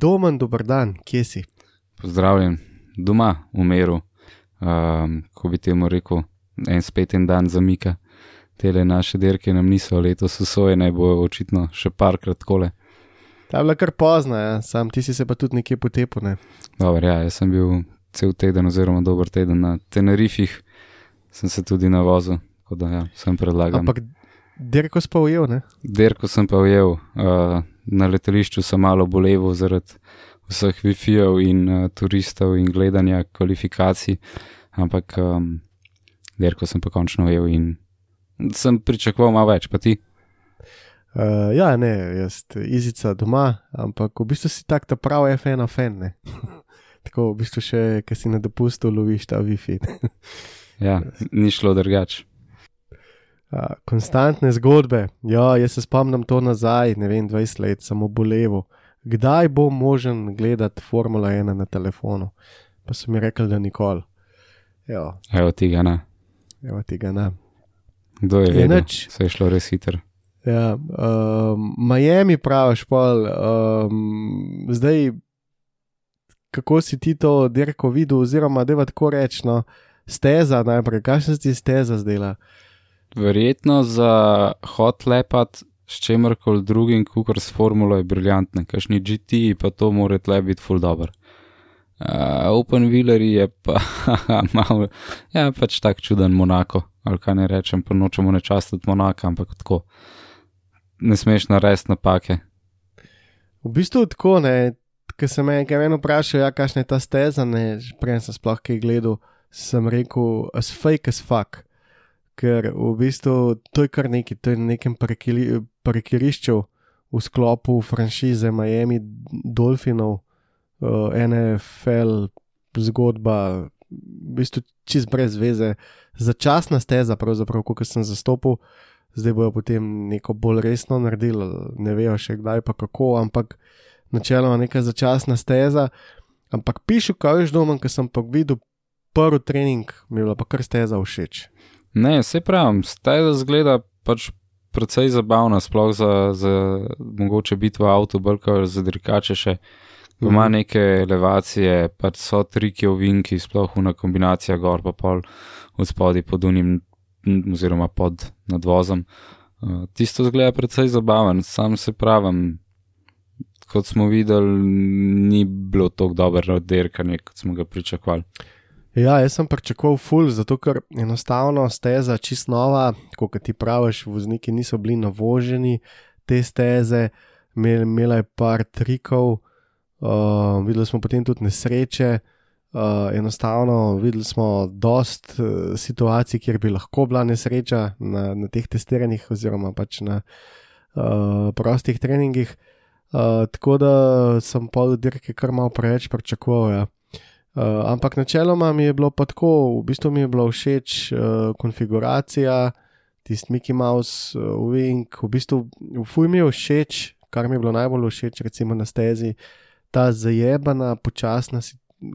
Domen, dober dan, kje si? Pozdravljen, doma, v miru, um, ko bi temu rekel, en spet en dan zamika. Tele naše dirke nam niso letos usvojene, bojo očitno še parkrat kole. Ta je bila kar pozna, ja. sam ti si se pa tudi nekje potepil. Ne? Dobro, ja, jaz sem bil cel teden, oziroma dober teden na Tenerifih, sem se tudi navozil, tako da ja, sem predlagal. Ampak dirko si pa ujel, ne? Dirko sem pa ujel, uh, na letališču sem malo boleval zaradi vseh Wi-Fi-jev in uh, turistov in gledanja kvalifikacij, ampak um, dirko sem pa končno ujel in sem pričakoval malo več, pa ti. Uh, ja, ne, jaz izica doma, ampak v bistvu si tak ta prav F1 fan. Ne? Tako v bistvu še, ki si na dopustu loviš ta Wi-Fi. Ja, ni šlo drugače. Uh, konstantne zgodbe. Ja, jaz se spomnim to nazaj, ne vem, 20 let, samo bolevo. Kdaj bo možen gledati Formula 1 na telefonu? Pa so mi rekli, da nikoli. Ja, Evo tega ne. evo tega ne. Kdo je vedel? Se je šlo res hitro. Ja, um, Miami praviš, pol, um, zdaj, kako si ti to dirko videl, oziroma da je tako rečno, steza najprej, kakšna se ti steza zdela? Verjetno za hot lepat s čemarkoli drugim, kot s formulo je briljantna, kašni GT pa to mora tle biti full dobro. Uh, Open Wheeler je pa malo, ja, pač tak čuden Monako, ali kaj ne rečem, pa nočemo nečastiti Monaka, ampak tako. Ne smeš narediti napake. V bistvu tako, ne, ker sem me enkrat eno vprašal, ja, kakšna je ta steza, ne, prej sem sploh kaj gledal, sem rekel, as fake as fuck. Ker v bistvu to je kar neki, to je na nekem parkiri- parkirišču v sklopu franšize Miami Dolphinov, uh, NFL zgodba, v bistvu čist brez veze, začasna steza, pravzaprav, kot sem zastopil, zdaj bojo potem neko bolj resno naredili, ne vejo še kdaj pa kako, ampak načeloma neka začasna steza. Ampak pišu, kaj veš doma, ker sem pa videl prvi trening, mi je bila pa kar steza všeč. Ne, se pravim, steza zgleda pač precej zabavna, sploh za, za mogoče biti v avtu, brka za dirkače še. Ima Mhm. neke elevacije, pač so triki ovinki, sploh una kombinacija gor pa pol od spodaj pod unim oziroma pod nadvozom. Uh, tisto zgleda precej zabaven, sam se pravim, kot smo videli, ni bilo tako dobro dirkanje, kot smo ga pričakovali. Ja, jaz sem pričakoval ful, zato ker enostavno steza čist nova, kot ti praviš, vozniki niso bili navoženi te steze, imel- imela je par trikov, uh, videli smo potem tudi nesreče. Uh, enostavno videli smo dost uh, situacij, kjer bi lahko bila nesreča na, na teh testiranjih, oziroma pač na uh, prostih treningih. Uh, tako da sem pol dirke kar malo preveč pričakoval. Ja. Uh, ampak načeloma mi je bilo pa tako, v bistvu mi je bila všeč uh, konfiguracija, tisti Mickey Mouse, uh, Wing, v bistvu fuj mi je všeč, kar mi je bilo najbolj všeč, recimo na stezi, ta zajebana, počasna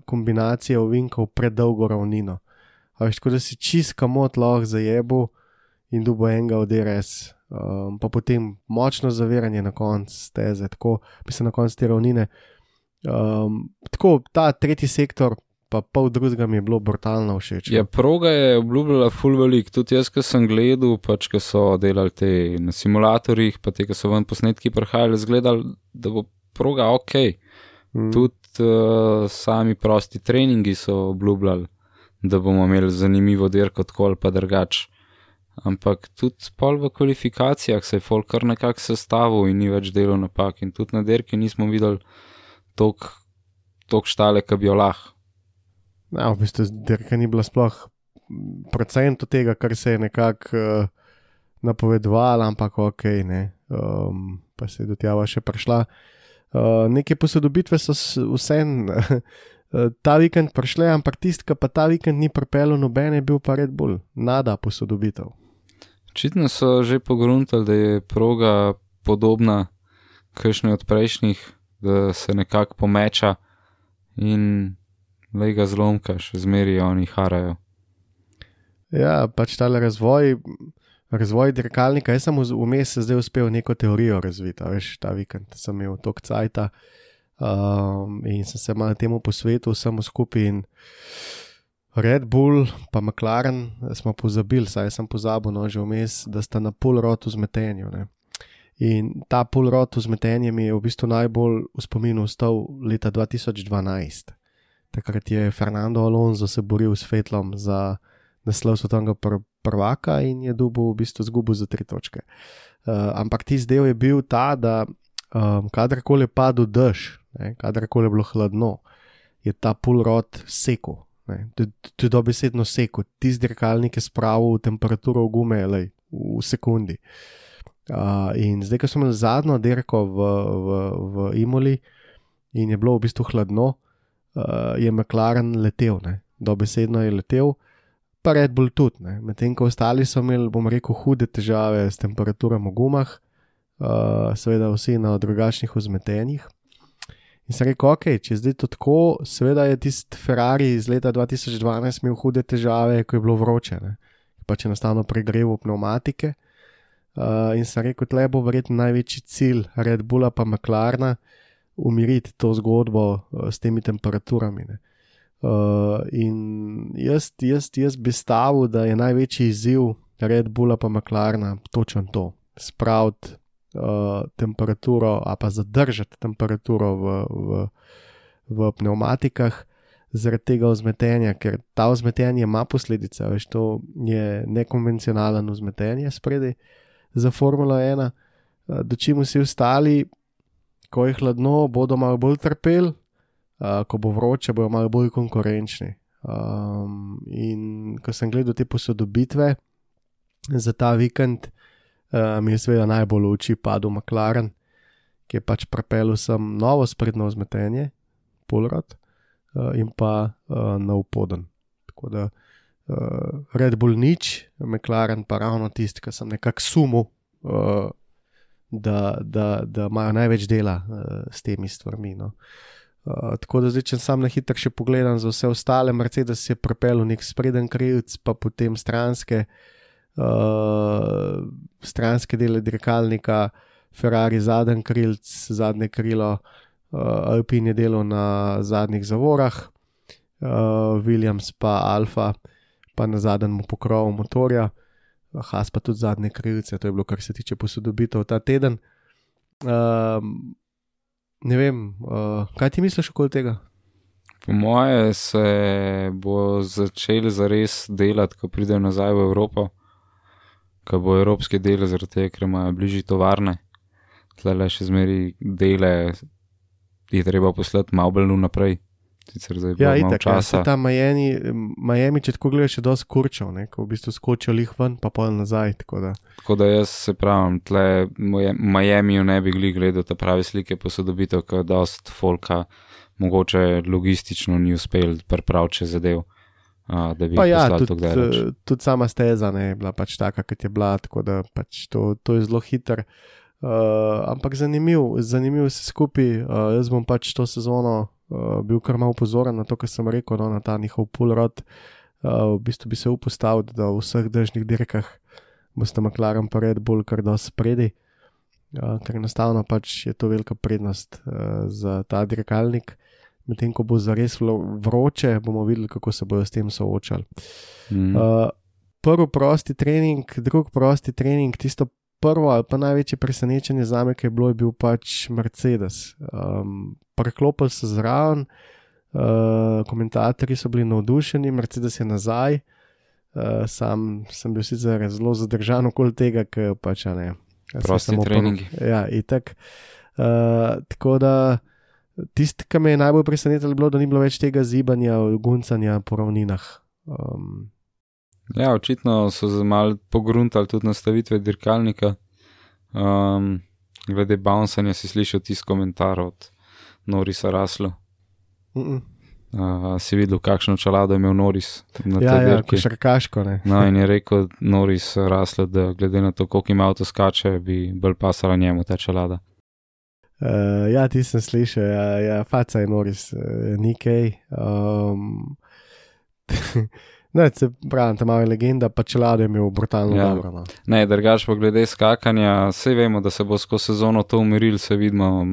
kombinacija ovinkov pred dolgo ravnino. A veš, tako da si čist kamot lahko zajebu in dubo enega od DRS. Um, pa potem močno zaviranje na koncu steze, tako mislim na koncu te ravnine. Um, tako ta tretji sektor, pa pol drugega mi je bilo brutalno všeč. no. Ja, proga je obljubljala full velik, tudi jaz, ki sem gledal, pač, ki so delali te na simulatorjih, pa te, ki so ven posnetki prihajali, zgledali, da bo proga ok. Mm. Tudi uh, sami prosti treningi so obljubljali, da bomo imeli zanimivo dirko, tako ali pa drugače. Ampak tudi pol v kvalifikacijah se je folk kar nekako sestavil in ni več delal napak. In tudi na dirki nismo videli toliko štale, ki bi jo lahko. Ja, v bistvu dirka ni bila sploh procent od tega, kar se je nekako uh, napovedovalo, ampak ok, ne. Um, pa se je do tega še prišla. Uh, neke posodobitve so vse ta vikend prišle, ampak tisti, ki pa ta vikend ni pripeljal noben, je bil pa red bolj nada posodobitev. Očitno so že pogruntali, da je proga podobna kakšni od prejšnjih, da se nekako pomeča in le ga zlomka, še zmeri oni harajo. Ja, pač ta razvoj, razvoj dirkalnika. Jaz sem vmes zdaj uspel neko teorijo razviti, veš, ta vikend sem imel tok cajta um, in sem se malo temu posvetil, vsemu skupaj in Red Bull, pa McLaren, smo pozabili, saj sem pozabil, no že vmes, da sta na pol rotu zmetenju. Ne. In ta pol rot vzmetenje mi je v bistvu najbolj v spominu ostal leta 2012. Takrat je Fernando Alonso se boril s Fetlom za naslov svetovnega pr prvaka in je dubu v bistvu zgubil za tri točke. Uh, ampak ti zdaj je bil ta, da um, kadarkoli je padel dež, kadarkoli je bilo hladno, je ta pol rot sekel. To je dobesedno sekel, ti zdrkalnik je spravil temperaturo gume lej, v sekundi. Uh, in zdaj, ko smo imeli zadnjo dirko v, v, v Imoli in je bilo v bistvu hladno, uh, je McLaren letel, ne? dobesedno je letel, pa Red Bull tudi. Medtem ko ostali so imeli, bom rekel, hude težave s temperaturami v gumah, uh, seveda vsi na drugačnih vzmetenjih. In sem rekel, ok, če zdaj to tako, seveda je tisti Ferrari iz leta 2012 imel hude težave, ko je bilo vroče, ne? pač enostavno pregreval pneumatike. Uh, in sem rekel, da bo verjetno največji cilj Red Bulla pa McLarena umiriti to zgodbo uh, s temi temperaturami. Uh, in jaz, jaz, jaz bi stavil, da je največji izziv Red Bulla pa McLarena točno to: spraviti uh, temperaturo, a pa zadržati temperaturo v, v, v pneumatikah. Zaradi tega vzmetenja, ker ta vzmetenje ima posledice, veš, to je nekonvencionalen vzmetenje spredi. Za Formula 1, eh, da čim vsi ostali, ko je hladno, bodo malo bolj trpeli, eh, ko bo vroče, bodo malo bolj konkurenčni. Um, in ko sem gledal te posodobitve za ta vikend, uh, mi je seveda najbolj v oči padel McLaren, ki je pač pripeljal sem novo sprednjo vzmetenje, polrod uh, in pa uh, nov poden. Tako da uh, Red Bull nič, McLaren pa ravno tisti, ki sem nekako sumil, uh, da, da, da imajo največ dela uh, s temi stvarmi. No. Uh, tako da zdaj, če sam na hitro še pogledam za vse ostale, Mercedes je pripeljal nek spreden krilc, pa potem stranske, uh, stranske dele dirkalnika, Ferrari zadnji krilc, zadnje krilo, uh, Alpine je delo na zadnjih zavorah, uh, Williams pa Alfa pa na zadnjem pokrovu motorja, Has pa tudi zadnje krilce, to je bilo, kar se tiče posodobitev ta teden. Uh, ne vem, uh, kaj ti misliš okoli tega? Po moje se bo začel zares delati, ko pridejo nazaj v Evropo, ko bo evropski del, zaradi tega, ker imajo bližje tovarne, tle le še zmeri dele, je treba poslati malo bolj naprej. Sicer zdaj ja, itak, ja, se ta Miami, Miami, če tako gledaš, je dosti kurčev, ko v bistvu skočijo jih ven, pa pol nazaj. Tako da. tako da jaz se pravim, tle Miami ne bi gledal te prave slike posodobitev, ker dost folka mogoče logistično ni uspel pripraviti zadev. A, da bi pa ja, tudi, tudi sama steza ne, je bila pač taka, kot je bila, tako da pač to, to je zelo hiter. Uh, ampak zanimiv, zanimiv se skupaj. Uh, jaz bom pač to sezono uh, bil kar malo pozoren na to, kar sem rekel, no, na ta njihov pulrod. Uh, v bistvu bi se upostavil, da v vseh državnih dirkah boste McLaren pa Red Bull kar da spredi, uh, ker enostavno pač je to velika prednost uh, za ta dirkalnik. Medtem ko bo zares vroče, bomo videli, kako se bodo s tem soočali. Mm. Uh, prvi prosti trening, drugi prosti trening, tisto prvo ali pa največje presenečenje za me, ki je bilo, je bil pač Mercedes. Um, Preklopil se zraven, uh, komentatorji so bili navdušeni, Mercedes je nazaj. Uh, sam sem bil sicer zelo zadržan okoli tega, ker pač ne. Prosti treningi. Ja, itak. Uh, tako da tisto, kar me je najbolj presenetilo, je bilo, da ni bilo več tega zibanja, guncanja po ravninah. Um, Ja, očitno so se mal pogruntali tudi nastavitve dirkalnika. Um, glede bouncanja si slišal tisti komentar od Norisa Raslo. Mm -mm. Uh, si videl, kakšno čelado je imel Noris na Ja, tej ja, dirki. košarkaško, ne. No, in je rekel Noris Raslo, da glede na to, koliko ima avto skače, bi bolj pasala njemu ta čelada. Uh, ja, ti sem slišal, ja, ja faca je noris, uh, nekaj. Um, ne, se pravi, tam je legenda, pa čelado je imel brutalno Ja. dobro. No. Ne, drugač pa glede skakanja, vse vemo, da se bo skozi sezono to umiril, se vidimo,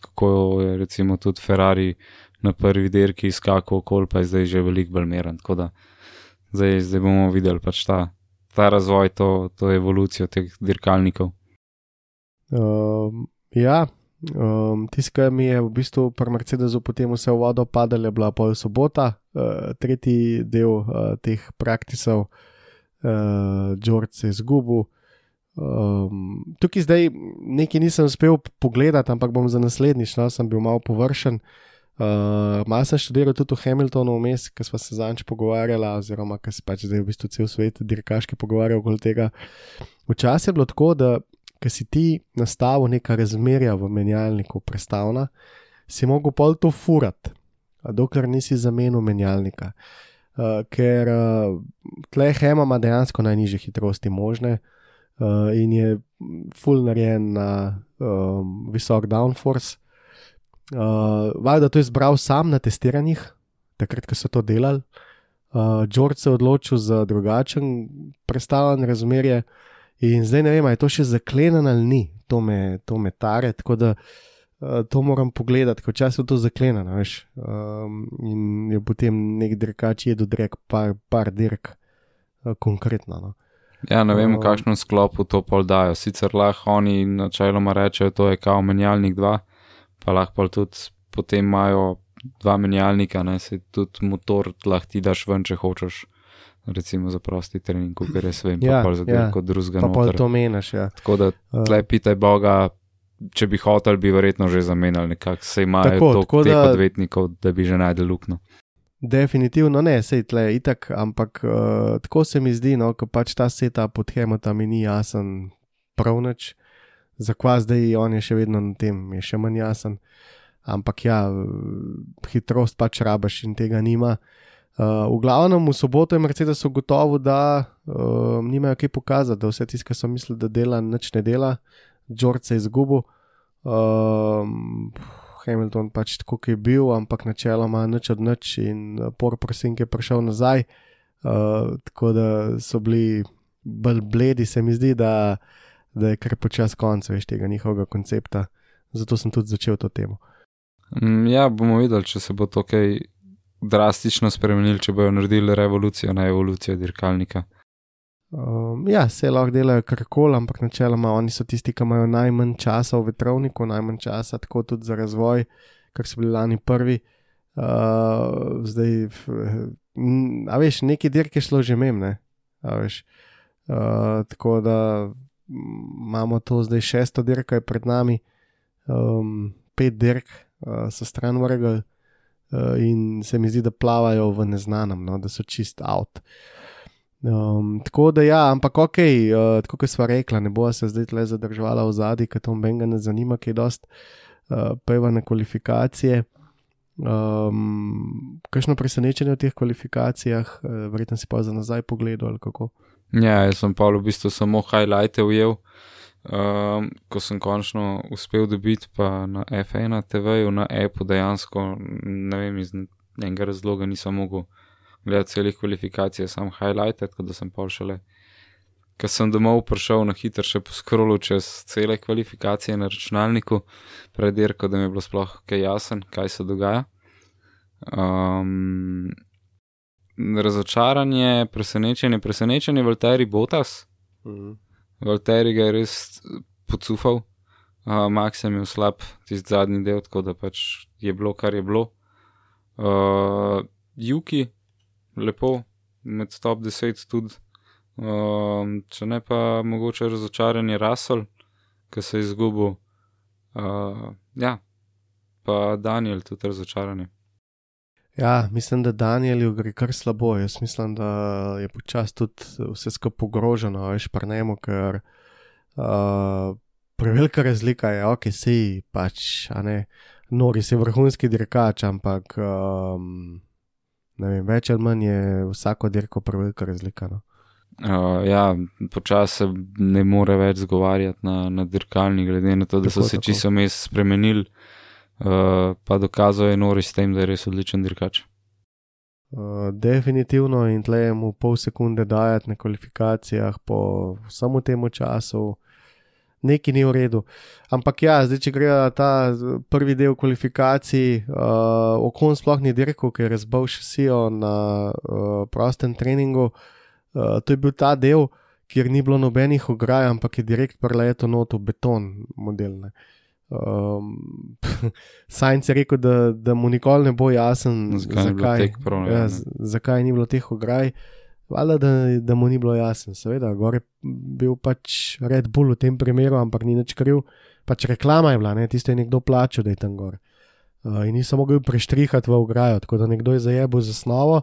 kako je recimo tudi Ferrari na prvi dirki skakal okol, pa je zdaj že veliko bolj meren. Tako da zdaj, zdaj bomo videli pač ta, ta razvoj, to, to evolucijo teh dirkalnikov. Um, ja, um, tisto, kar mi je v bistvu pri Mercedesu potem vse v vodo padalo, je bila pol sobota, uh, tretji del uh, teh praktisov, uh, George se je izgubil. Um, tukaj zdaj nekaj nisem uspel pogledati, ampak bom za naslednjič, no, sem bil malo površen. Uh, malo sem študiral tudi v Hamiltonu vmes, ker smo se zanj pogovarjali, oziroma ker se pač zdaj v bistvu cel svet dirkaški pogovarja okoli tega. Včasih je bilo tako, da ker si ti nastavil neka razmerja v menjalniku prestavna, si mogel pol to furati, dokler nisi zamenil menjalnika. Uh, ker uh, tle Hema ima dejansko najnižje hitrosti možne uh, in je full narejen na um, visok downforce. Uh, Valjda to je izbral sam na testiranjih, takrat, ko so to delali. Uh, George se je odločil za drugačen predstavljen razmerje. In zdaj ne vem, ali je to še zaklenjeno ali ni, to me, to me tare, tako da uh, to moram pogledati, ker včasih je to zaklenjeno, veš. Um, in je potem nek dirkač jedel direk, par, par dirk, uh, konkretno. No. Ja, ne vem, v Um, kakšnem sklopu to pol dajo. Sicer lahko oni načeloma rečejo, to je kao menjalnik 2, pa lahko tudi potem imajo dva menjalnika, ne se tudi motor lahko ti daš ven, če hočeš. Recimo za prosti trening, ker jaz vem, Ja, pa pol za ja. dirko drugega Pa pol to meniš, ja. Tako da Uh, tle pitaj Boga, če bi hotel, bi verjetno že zamenjali nekako, se imajo Tako, tako teh da- odvetnikov, da bi že najdel luknjo. Definitivno ne, sej tle itak, ampak uh, tako se mi zdi, no, ko pač ta seta pod Hamiltonom mi ni jasen prav nič, zakaj zdaj on je še vedno na tem, je še manj jasen. Ampak ja, hitrost pač rabaš in tega nima. Uh, v glavnem v soboto je Mercedes ugotovil, da uh, nimajo kaj pokazati, da vse tisto, kar so mislili, da dela, nič ne dela, George se je izgubil. Um, Hamilton pač tako, kot je bil, ampak načeloma nič od nič in uh, por prosink je prišel nazaj. Uh, tako da so bili bolj bledi, se mi zdi, da, da je kar počas konca veš tega njihovega koncepta. Zato sem tudi začel to temo. Mm, Ja, bomo videli, če se bo to kaj drastično spremenilo, če bojo naredili revolucijo na evolucijo dirkalnika. Um, ja, se lahko delajo karkoli, ampak načeloma oni so tisti, ki imajo najmanj časa v vetrovniku, najmanj časa tako tudi za razvoj, ker so bili lani prvi. Uh, zdaj, a veš, neki dirke šlo že mem, ne. Uh, tako da imamo to zdaj šesto dirko je pred nami, um, pet dirk uh, so stran vrgli uh, in se mi zdi, da plavajo v neznanem, no, da so čist out. Um, tako da, ja, ampak ok, uh, tako kot sva rekla, ne bo se zdaj le zadržala v zadnji, ker to menga ne zanima, kaj dost uh, peva na kvalifikacije. Um, kakšno presenečenje v teh kvalifikacijah, uh, verjetno si pa za nazaj pogledal ali kako. Ja, jaz sem pa v bistvu samo highlighte ujel, um, ko sem končno uspel dobiti pa na F1 TV-ju, na Apple dejansko, ne vem, iz enega razloga nisem mogel gledati celih kvalifikacij, sam highlighte, tako da sem pol šele. Ker sem domov prišel na hitro še po scrollu čez cele kvalifikacije na računalniku, pred dirko, da mi je bilo sploh kaj jasen, kaj se dogaja. Um, razočaranje, presenečenje, presenečenje, Valtteri Botas. Mhm. Valtteri ga je res pocufal, uh, Max je imel slab tisti zadnji del, tako da pač je bilo, kar je bilo. Uh, Juki, lepo, med top 10 tudi. Um, če ne pa mogoče razočaranje Russell, ki se je izgubil. Uh, ja, pa Daniel tudi razočaranje. Ja, mislim, da Danielu gre kar slabo. Jaz mislim, da je počasi tudi vse skupaj ogroženo, veš, pa ne, ker uh, prevelika razlika je, ok, si pač, a ne, nori si vrhunski dirkač, ampak um, vem, več ali manj je vsako dirko prevelika razlika. No. Uh, ja, počasi se ne more več zgovarjati na, na dirkalni, glede na to, da Tako, so se tako. čisto mes spremenili, uh, pa dokazal je Nori s tem, da je res odličen dirkač. Uh, definitivno in tle mu pol sekunde dajati na kvalifikacijah po samo temu času, neki ni v redu. Ampak ja, zdaj, če gre ta prvi del kvalifikacij, uh, okon sploh ni dirkal, ker je razbil šasijo na uh, prostem treningu. Uh, to je bil ta del, kjer ni bilo nobenih ograj, ampak je direkt preleto not v beton modelne. Um, Sajnc je rekel, da, da mu nikoli ne bo jasen, Zakaj prav, ne, ja, ne. z- zakaj ni bilo teh ograj. Valjda, da, da mu ni bilo jasno, seveda, gor je bil pač Red Bull v tem primeru, ampak ni nič kriv. Pač reklama je bila, ne? tisto je nekdo plačal, da je tam gor. Uh, in nisem mogel preštrihati v ograjo, tako da nekdo je zajebil zasnovo,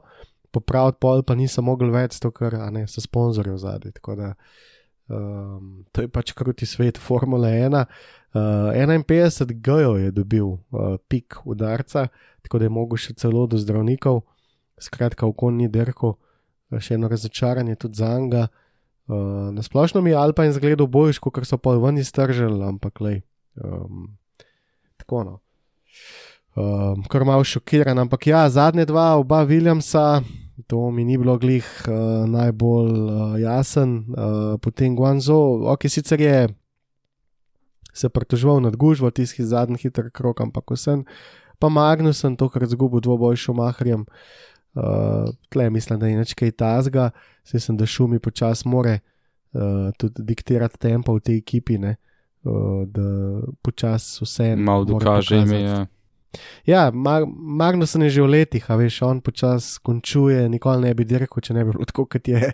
popraviti pol, pa nisem mogel več, to ker a ne, so sponzorji v zadnji. Um, to je pač kruti svet Formule 1. Uh, 51 G-jev je dobil uh, pik udarca, tako da je mogel še celo do zdravnikov, skratka, okon ni derko, še eno razočaranje tudi za njega. Uh, Nasplošno mi je Alpine zgledal boljš, kot so pa ven iztržili, ampak lej. Um, tako no. Um, kar malo šokiran, ampak ja, zadnje dva, oba Williamsa, to mi ni bilo glih uh, najbolj uh, jasen. Uh, potem Guangzhou, ok, sicer je se pritoževal nad gužvo, tisti zadnji hiter krok, ampak vsem, pa Magnusen tokrat zgubil dvoboj s Šumaharjem. Uh, tle mislim, da je nekaj tazga, se sem, da šumi počasi more uh, tudi diktirati tempo v tej ekipi, ne, uh, da počasi vse. Mal more dokaže ime. Ja. Ja, Mag Magnusen je že v letih, a veš, on počasi končuje, nikoli ne bi dirkal, če ne bi bilo tako, kot je.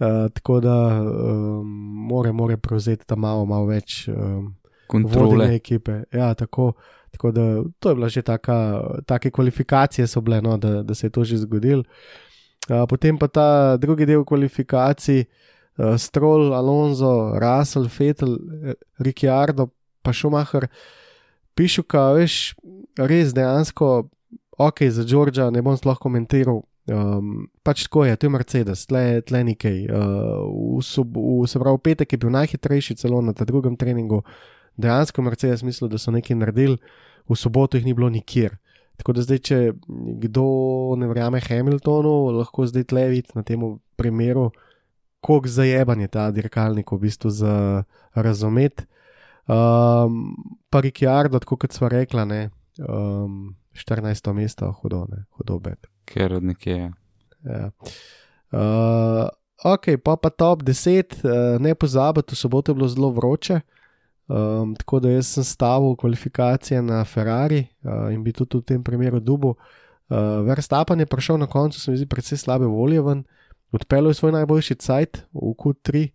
Uh, tako da um, more, more prevzeti tam malo, malo več um, Kontrole. ekipe. Ja, tako, tako da to je bila že taka, take kvalifikacije so bile, no, da, da se je to že zgodilo. Uh, potem pa ta drugi del kvalifikacij, uh, Stroll, Alonso, Russell, Fetel, Ricciardo, pa Schumacher, Pišuka, veš, res dejansko, ok, za Džordža ne bom sploh komentiral. Um, pač tako je, to je Mercedes, tle, tle nekaj. Uh, v, sob, v, se pravi, v petek je bil najhitrejši celo na drugem treningu. Dejansko Mercedes mislil, da so nekaj naredili, v soboto jih ni bilo nikjer. Tako da zdaj, če kdo ne verjame Hamiltonu, lahko zdaj tle vidi na tem primeru, koliko zajeban je ta dirkalnik v bistvu za razumeti. Um, pa Ricciardo, tako kot sva rekla, ne, um, 14. mesto, hudo, ne, hudo bed. Ker od nekje je. Ja. Uh, ok, pa pa top 10, uh, ne pozabite, v soboto je bilo zelo vroče. Um, tako da jaz sem stavil kvalifikacije na Ferrari uh, in bi tudi v tem primeru dubu. Uh, Verstappen je prišel na koncu, se mi zdi, precej slabe volje ven, odpeljal je svoj najboljši cajt v Q3,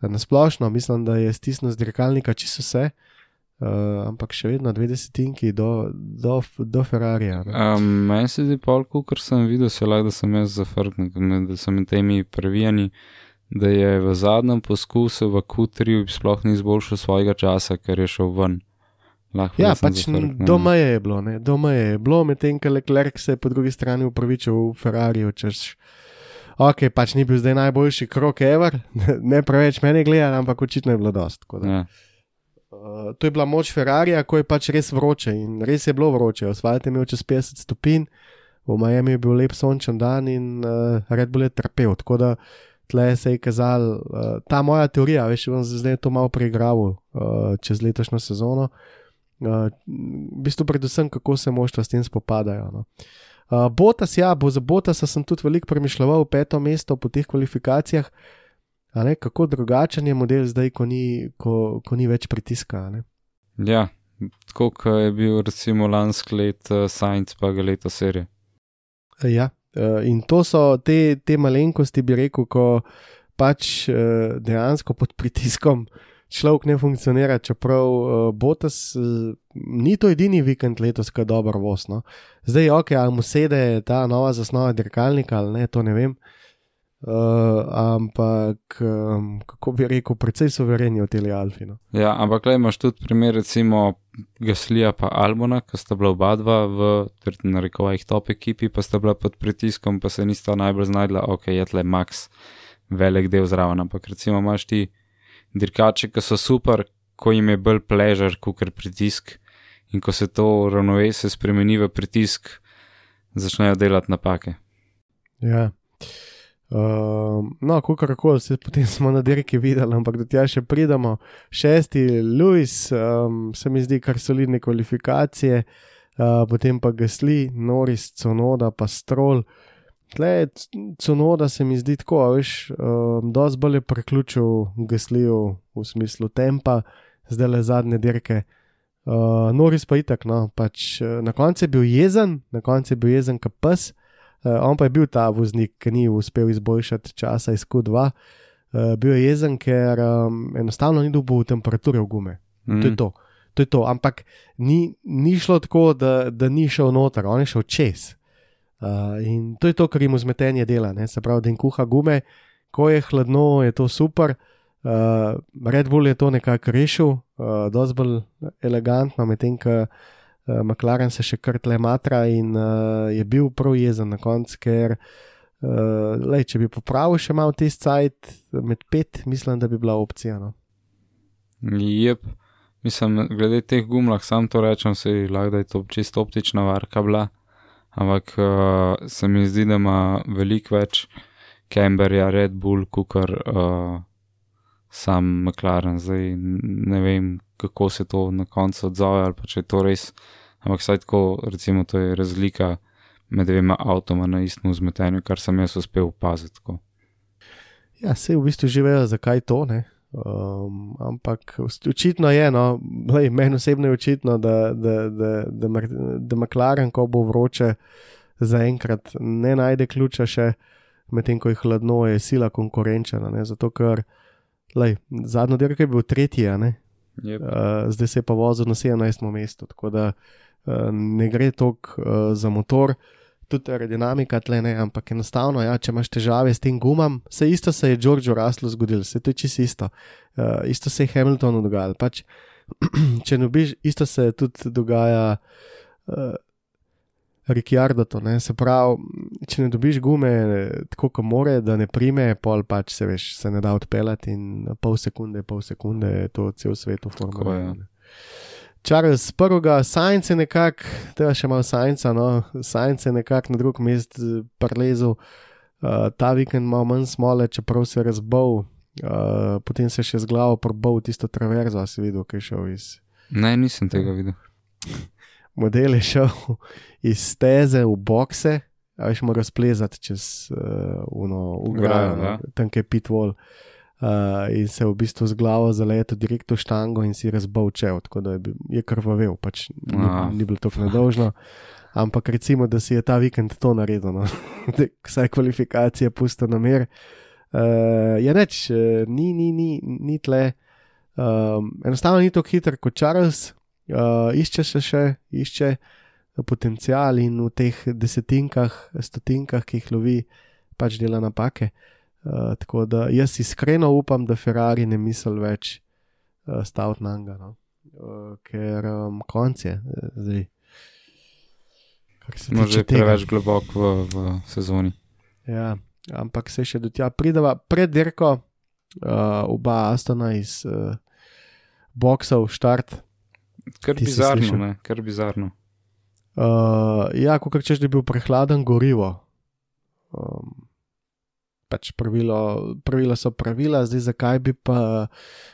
na splošno mislim, da je stisnil z dirkalnika čisto vse, uh, ampak še vedno dve desetinki do, do, do Ferrarija. Um, meni se zdi pol, ker sem videl, se lahko, da sem jaz zafrknil, da so med temi previjani, da je v zadnjem poskusu v Q3 sploh ni izboljšal svojega časa, ker je šel ven. Lahko Ja, pač doma je bilo, ne, doma je bilo, medtem ko Leclerc se je po drugi strani upravičil v Ferrariju, češ. Ok, pač ni bil zdaj najboljši krok ever, ne preveč meni gledati, ampak očitno je bilo dost. Ja. Uh, to je bila moč Ferrarija, ko je pač res vroče in res je bilo vroče. Asfalt je imel čez 50 stopinj, v Miami je bil lep sončen dan in uh, Red Bull je trpel. Tako da tle se je kazal uh, ta moja teorija, veš, bom zdaj to malo preigral uh, čez letošnjo sezono. Uh, v bistvu predvsem, kako se moštva s tem spopadajo. No. Uh, Botas, ja, bo za Botasa sem tudi veliko premišljal, peto mesto po teh kvalifikacijah. A Ne, kako drugačen je model zdaj, ko ni, ko, ko ni več pritiska. Ne? ja, tako kot je bil recimo lansko let uh, Science, pa ga leto serije. Ja, eh, in to so te, te malenkosti, bi rekel, ko pač eh, dejansko pod pritiskom človek ne funkcionira, čeprav uh, Botas ni to edini vikend letos, ki je dobro vosno. Zdaj, ok, ali mu sede ta nova zasnova dirkalnika ali ne, to ne vem. Uh, ampak, um, kako bi rekel, precej suvereni v teli Alfino. Ja, ampak le imaš tudi primer, recimo Gaslija pa Albona, ki sta bila oba dva v, na rekovajih, top ekipi, pa sta bila pod pritiskom, pa se nista najbolj znašla, ok, je tle Max, velik del zraven. Ampak recimo imaš ti dirkači, ki so super, ko jim je bolj pležar, kot ker pritisk. In ko se to ravnovesje spremeni v pritisk, začnejo delati napake. Ja. Uh, no, kako koli se potem smo na dirki videli, ampak do tja še pridemo. Šesti, Louis, um, se mi zdi kar solidne kvalifikacije, uh, potem pa Gasli, Noris, Conoda, pa Stroll. Tle, Conoda se mi zdi tako, veš, um, dosti bolje preključil Gasliju v smislu tempa, zdaj le zadnje dirke. Uh, Noris pa itak, no, pač na koncu je bil jezen, na koncu je bil jezen, kot pes. Uh, on pa je bil ta voznik, ki ni uspel izboljšati časa iz Q2. Uh, eh, bil je jezen, ker um, enostavno ni dobil temperature v gume. Mm. To je mhm. to. To je to. Ampak ni, ni šlo tako, da, da ni šel noter, on je šel čez. Uh, in to je to, kar jim vzmetenje dela. Ne? Se pravi, da jim kuha gume, ko je hladno, je to super. Uh, Red Bull je to nekako rešil, uh, dosti bolj elegantno, medtem ko. Uh, McLaren se še kar tle matra in uh, je bil prav jezen na koncu, ker uh, lej, če bi popravil še malo tisti cajt med pet, mislim, da bi bila opcija. No. Jep, mislim, glede teh gumlah, sam to rečem, se je lahko, da je to čisto optična varka bila, ampak uh, se mi zdi, da ima veliko več Camberja, Red Bull, kukar uh, sam McLaren, zdaj ne vem. Kako se to na koncu odzove, ali pa če je to res uh, ampak saj tako, recimo, to je razlika med dvema avtoma na istem vzmetenju, kar sem jaz uspel opaziti. Ja, se v bistvu živejo, zakaj to ne. Um, ampak očitno je, no, lej, meni osebno je očitno, da, da, da, da, da McLaren, ko bo vroče, zaenkrat ne najde ključa še, medtem ko je hladno, je sila konkurenčna. Zato, ker lej, zadnjo dirko je bil tretji, yep. uh, zdaj se je pa vozil na 17. mestu. Tako da uh, ne gre toliko uh, za motor, tudi aerodinamika tle ne, ampak enostavno, ja, če imaš težave s tem gumam, se isto se je Georgeu Raslu zgodilo, se to je čisto isto. Uh, isto se je Hamiltonu dogajalo. Pač, če ne biš, isto se tudi dogaja. Uh, Ricciardo, to, se pravi, če ne dobiš gume, tako kot more, da ne prime, pol pač se veš, se ne da odpeljati in pol sekunde, pol sekunde je to cel svet v formuli. Charles prvega, Sajnce nekako, tega še malo Sajnca, no, Sajnce nekako na drug mest prelezel, uh, ta vikend malo manj smole, čeprav se je razbol, uh, potem se je še z glavo probal tisto traverzo, si videl, kaj je šel iz. Ne, nisem tega videl. Model je šel iz steze v bokse, a veš, mora splezati čez uh, uno, ugrajo, no, ja. tam je pitvol. Uh, uh, in se v bistvu z glavo zaletel direkt v štango in si razbal čev, tako da je, je krvavel, pač ni, ah. ni bilo tako nedožno. Ampak recimo, da si je ta vikend to naredil, no. vsaj kvalifikacije, pusto na mer. Uh, je neč, uh, ni, ni, ni, ni tle. Um, enostavno ni tako hiter kot Charles, uh, išče se še, išče potencial in v teh desetinkah, stotinkah, ki jih lovi, pač dela napake. Uh, Uh, tako da jaz iskreno upam, da Ferrari ne misli več uh, staviti na njega, no? uh, ker um, konc je zdaj. Smo že preveč globoko v, v sezoni. Ja, ampak se še do tja prideva pred dirko, uh, oba Astona iz uh, boksov, štart. Kar bizarno, ne, kar bizarno. Uh, ja, kot rečeš, da je bil prehladen gorivo. Um, pač pravilo, pravila so pravila, zdaj zakaj bi pa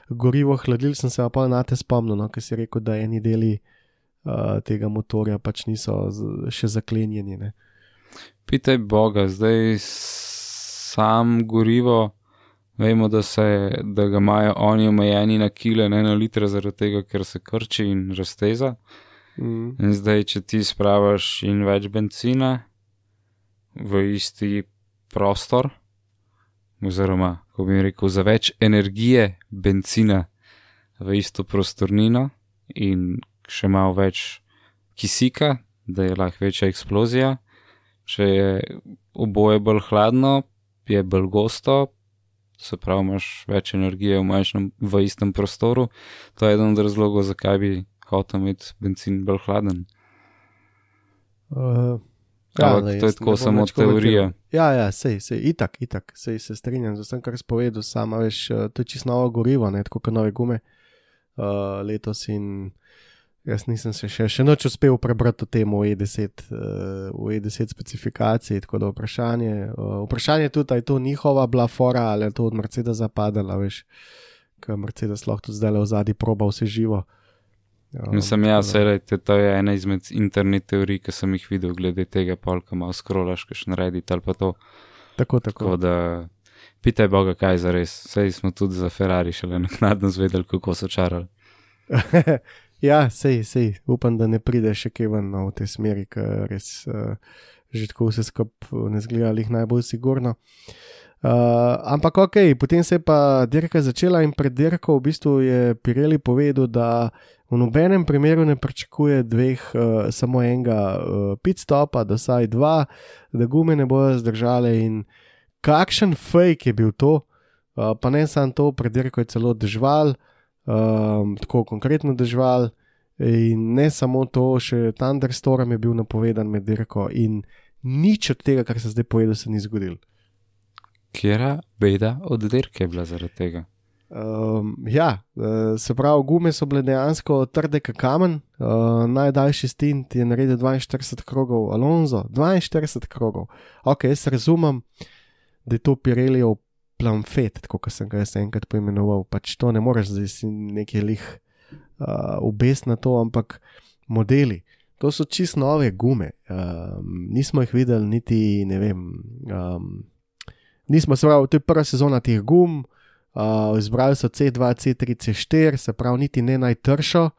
gorivo hladil, sem se pa na te spomnil, no, ker si rekel, da eni deli uh, tega motorja pač niso z, še zaklenjeni. Ne. Pitaj Boga, zdaj sam gorivo. Vemo, da, se, da ga imajo oni omejeni na kile, ne na litre, zaradi tega, ker se krči in razteza. Mm. In zdaj, če ti spravaš in več benzina v isti prostor, oziroma, ko bi rekel, za več energije, benzina v isto prostornino in še malo več kisika, da je lahko večja eksplozija. Če je oboje bolj hladno, je bolj gosto, se pravi, imaš več energije v, manjšnem, v istem prostoru. To je eden od razlogov, zakaj bi hotel imeti benzin bolj hladen. Uh, Ja, Ampak to je tako samo teorija. Ja, ja, sej, sej, itak, itak, sej se strinjam z vsem, kar si povedal. Sama veš, eh, to je čisto novo gorivo, ne tako kot nove gume uh, letos in jaz nisem se še, še noč uspel prebrati o tem v E10, uh, v E10 specifikaciji, tako da vprašanje, uh, vprašanje tudi, ali je to njihova bila fora ali je to od Mercedesa padala, veš, ker Mercedes lahko tudi zdaj le v zadnji proba vse živo. Ja, Mislim, ja, se reče, to je ena izmed internet teorij, ki sem jih videl, glede tega, polka malo skrolaš, kaj še narediti ali pa to. Tako, tako. tako da, pitaj Boga, kaj za res. Sej smo tudi za Ferrari šele naknadno zvedeli, kako so čarali. ja, sej, sej, upam, da ne pride še kaj ven no, v tej smeri, ker res uh, že tako vse skupaj ne zgleda jih najbolj sigurno. Uh, ampak ok, potem se je pa dirka začela in pred dirko v bistvu je Pirelli povedal, da v nobenem primeru ne pričakuje dveh, uh, samo enega uh, pit stopa, da saj dva, da gume ne bodo zdržale. In kakšen fake je bil to, uh, pa ne samo to, predirko je celo držal, um, tako konkretno držal. In ne samo to, še Thunderstorm je bil napovedan med dirko, in nič od tega, kar se zdaj povedal, se ni zgodil. Kjera beda od dirke je bila zaradi tega? Um, ja, uh, se pravi, gume so bile dejansko trde kot kamen. Uh, najdaljši stint je naredil 42 krogov, Alonso 42 krogov. Ok, jaz razumem, da je to Pirellijo plamfet, kot sem ga jaz enkrat poimenoval. Pač to ne moreš zdaj si nekaj lih uh, ubest na to, ampak modeli. To so čist nove gume. Um, nismo jih videli, niti ne vem. Um, nismo se pravi, to je prva sezona teh gum. Uh, izbrali so C2, C3, C4, se pravi, niti ne najtršo.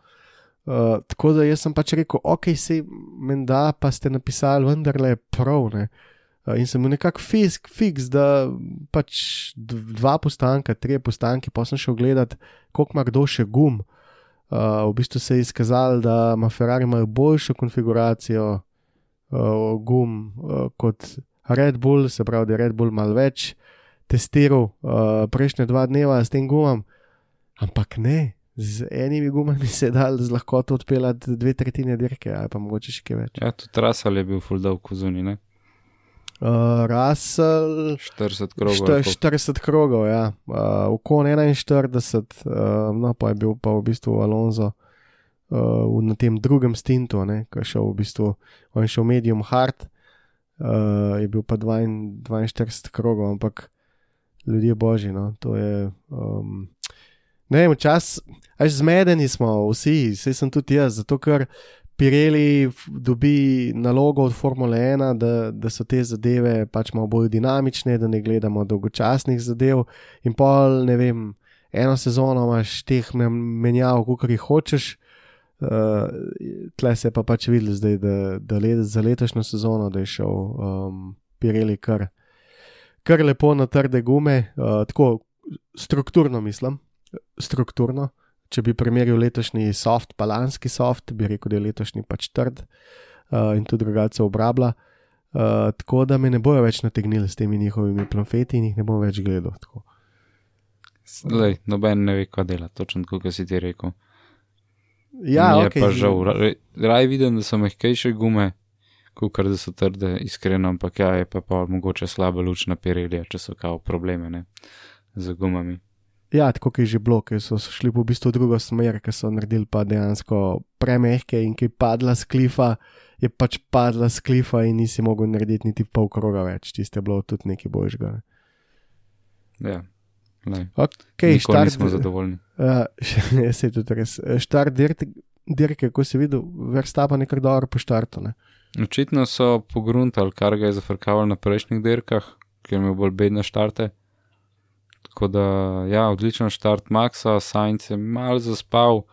Uh, tako da jaz sem pač rekel, ok, se meni da, pa ste napisali, vendarle je prav. Ne? Uh, in sem bil nekako fisk, fiks, da pač dva postanka, tri postanke, pa sem šel gledat, koliko ima kdo še gum. Uh, v bistvu se je izkazalo, da ima Ferrari boljšo konfiguracijo uh, gum uh, kot Red Bull, se pravi, da je Red Bull mal več testiral uh, prejšnje dva dneva s tem gumom, ampak ne, z enimi gumami se je dal z lahkoto odpeljati dve tretjine dirke, ali pa mogoče še kaj več. Ja, tudi Rasel je bil full dog v zuni, ne? Uh, Rasel. 40 krogov. 40 krogov, ja. Uh, Ukon 41, uh, no pa je bil pa v bistvu Alonso. Uh, na tem drugem stintu, ki je šel v bistvu, on je šel medium hard, uh, je bil pa 42 krogov, ampak ljudje božji. No? To je. Um, ne vem, čas, až zmedeni smo vsi, vse sem tudi jaz, zato ker Pirelli dobi nalogo od Formule 1, da, da so te zadeve pač malo bolj dinamične, da ne gledamo dolgočasnih zadev. In pol, ne vem, eno sezono imaš teh menjav, kot jih hočeš. Uh, tle se je pa pač videl, zdaj, da, da let, za letošnjo sezono je šel um, Pirelli kar kar lepo na trde gume, uh, tako strukturno mislim. Strukturno. Če bi primerjal letošnji soft, pa lanski soft, bi rekel, da je letošnji pač trd uh, in tudi drugače obrabla. Uh, tako da me ne bojo več nategnili s temi njihovimi plomfeti in jih ne bom več gledal. Zdaj, noben ne ve, kaj dela, točno kot si ti rekel. Ja, je okay. pa žal. Raj vidim, da so mehkejše gume, kukar da so trde, iskreno, ampak ja, je pa, pa mogoče slaba luč na Pirelli, če so kao probleme ne, z gumami. Ja, tako je že bilo, ker so šli v bistvu v drugo smer, ker so naredili pa dejansko premehke in ki je padla z klifa, je pač padla z klifa in nisi mogel narediti niti pol kroga več, tiste bilo tudi nekaj božga. Ne. Ja. Okay, štart, smo zadovoljni. Uh, ja, se je tudi res. Štart dirke, ko si videl, versta pa nekaj dobro po štartu. Ne. Očitno so pogruntali, kar ga je zafrkavalo na prejšnjih dirkah, ker imel bolj bedne štarte. Tako da, ja, odličen štart Maxa, Sajnc je mal zaspal.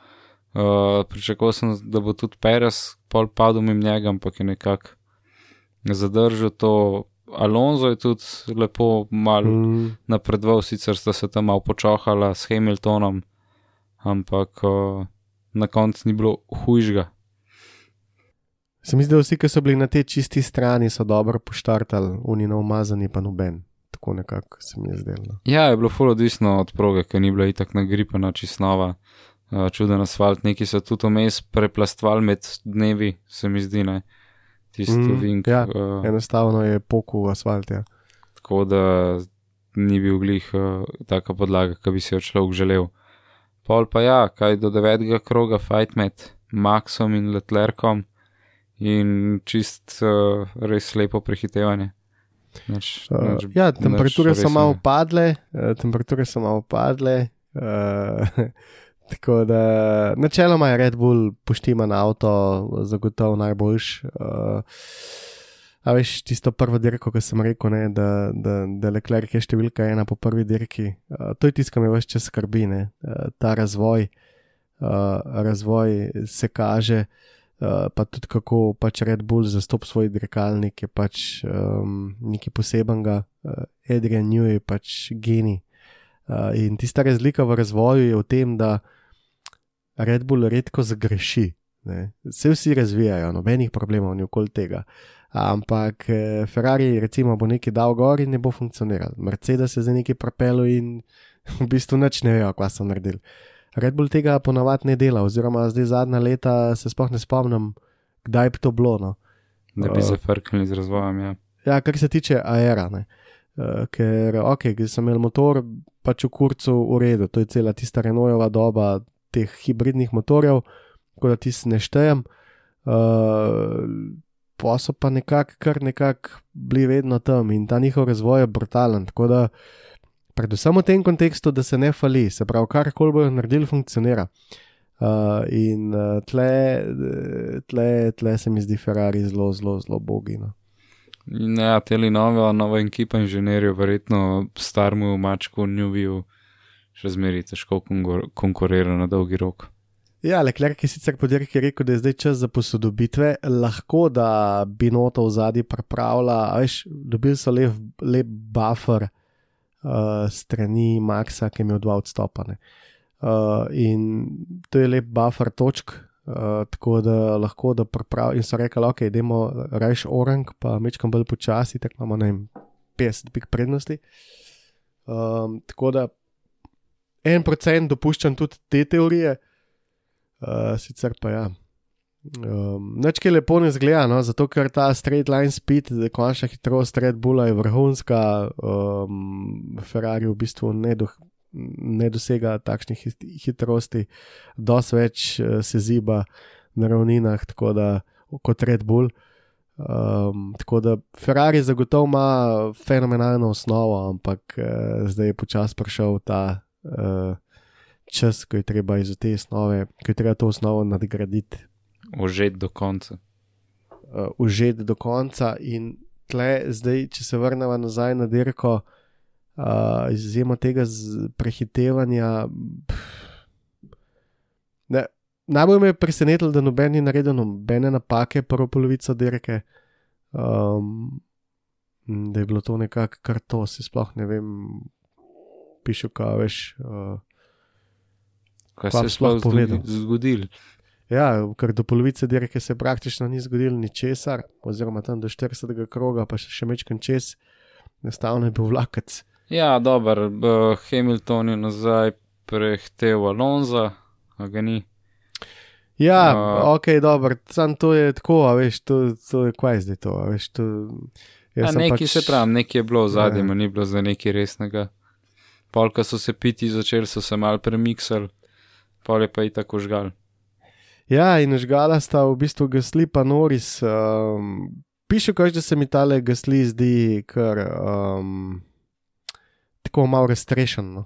Uh, pričakoval sem, da bo tudi Perez pol padel mimo njega, ampak je nekako zadržal to. Alonso je tudi lepo mal mm. napredoval, sicer sta se tam malo počohala s Hamiltonom, ampak uh, na koncu ni bilo hujžga. Se mi zdi, da vsi, ki so bili na tej čisti strani, so dobro poštartali, oni na umazani pa noben. Tako nekako se mi je zdelo. Ja, je bilo full odvisno od proge, ker ni bila itak nagripana čistnova. Uh, čuden asfalt, neki so tudi vmes preplastvali med dnevi, se mi zdi, ne. Tisto Mm, mm, vink. ja, uh, Enostavno je poku asfalt. Ja. tako da ni bil glih uh, taka podlaga, ki bi si jo človek želel. Pol pa ja, kaj do devetega kroga fight med Maxom in Letlerkom in čist uh, res lepo prehitevanje. Nač, Uh, ja, temperature so malo padle, uh, temperature so malo padle. Uh, tako da načeloma je Red Bull poštiman avto, zagotovo najboljš. Uh, A veš, tisto prvo dirko, ko sem rekel, ne, da, da, da Leclerc je številka ena po prvi dirki, uh, to je tisto, kar me več čas skrbi, ne, uh, ta razvoj, uh, razvoj se kaže, uh, pa tudi kako pač Red Bull zastop svoj dirkalnik je pač um, nekaj posebenega, uh, Adrian New je pač genij. Uh, in tista razlika v razvoju je v tem, da Red Bull redko zgreši. Ne. Se vsi razvijajo, nobenih problemov ni okoli tega. Ampak eh, Ferrari, recimo, bo nekaj dal gor in ne bo funkcioniral. Mercedes je za nekaj propelo in v bistvu nič ne vejo, kaj so naredili. Red Bull tega ponavadi ne dela, oziroma zdaj zadnja leta se sploh ne spomnim, kdaj bi to bilo. No. Da bi Uh, zafrknili z razvojem. Ja. Ja, kar se tiče aera, ne. Uh, ker, ok, ker sem imel motor pač v kurcu v redu, to je cela tista Renaultova doba teh hibridnih motorjev, tako da ti se ne štejem. Uh, so pa nekako, kar nekako bili vedno tam in ta njihov razvoj je brutalen. Tako da, predvsem v tem kontekstu, da se ne fali, se pravi, kar koli bojo naredili, funkcionira. Uh, in uh, tle, tle, tle se mi zdi Ferrari zelo, zelo, zelo bogino. In ja, teli nova, nova ekipa inženirjev, verjetno starmu mačku Newview še zmeri težko konkur konkurira na dolgi rok. Ja, Leclerc je sicer po dirki rekel, da je zdaj čas za posodobitve, lahko da bi noto v zadnji pripravila, veš, dobili so lep, lep buffer uh, strani Maxa, ki je imel dva odstopane. Uh, in to je lep buffer točk, uh, tako da lahko da pripravijo. In so rekli, ok, idemo rajš orang, pa mečkam bolj počasi, tako imamo vem, 50 pik prednosti. Um, tako da en procent dopuščam tudi te teorije. Uh, sicer pa ja. Um, Neč kaj lepo ne zgleda, no, zato ker ta straight line speed, končna hitrost Red Bulla je vrhunska, um, Ferrari v bistvu ne, do, ne dosega takšnih hit- hitrosti, dosti več uh, se ziba na ravninah, da kot Red Bull. Um, tako da Ferrari zagotovo ima fenomenalno osnovo, ampak uh, zdaj je počasi prišel ta. Uh, čas, ko je treba iz te osnove, ko je treba to osnovo nadgraditi, Ožet do konca. uh, užeti do konca. In tle, zdaj, če se vrnemo nazaj na dirko, uh, izjemo tega prehitevanja. pff, Ne, najbolj me je presenetilo, da noben ni naredil nobene napake, prvo polovico dirke. Um, da je bilo to nekako kar to, si sploh ne vem, pišu, kaj veš. Uh, Kaj se je sploh zgodilo? Ja, ker do polovice dirke se praktično ni zgodilo ničesar, oziroma tam do 40. kroga, pa še, še mečkam čez, enostavno je bil vlakec. Ja, dober, uh, Hamilton je nazaj prehtev Alonza, a ga ni. Ja, A- uh, ok, dobro, sam to je tako, a veš, to, to je kaj zdaj to, a veš, to. Ja, sem nekaj se pravi, nekaj je bilo v zadnjem, Ja. ni bilo za nekaj resnega. Polka so se piti začeli, so se mal premiksali, pol je pa i tako žgal. Ja, in žgala sta v bistvu gasli pa Noris. Um, piše, kaž, da se mi tale gasli zdi kar um, tako malo raztrešen. No.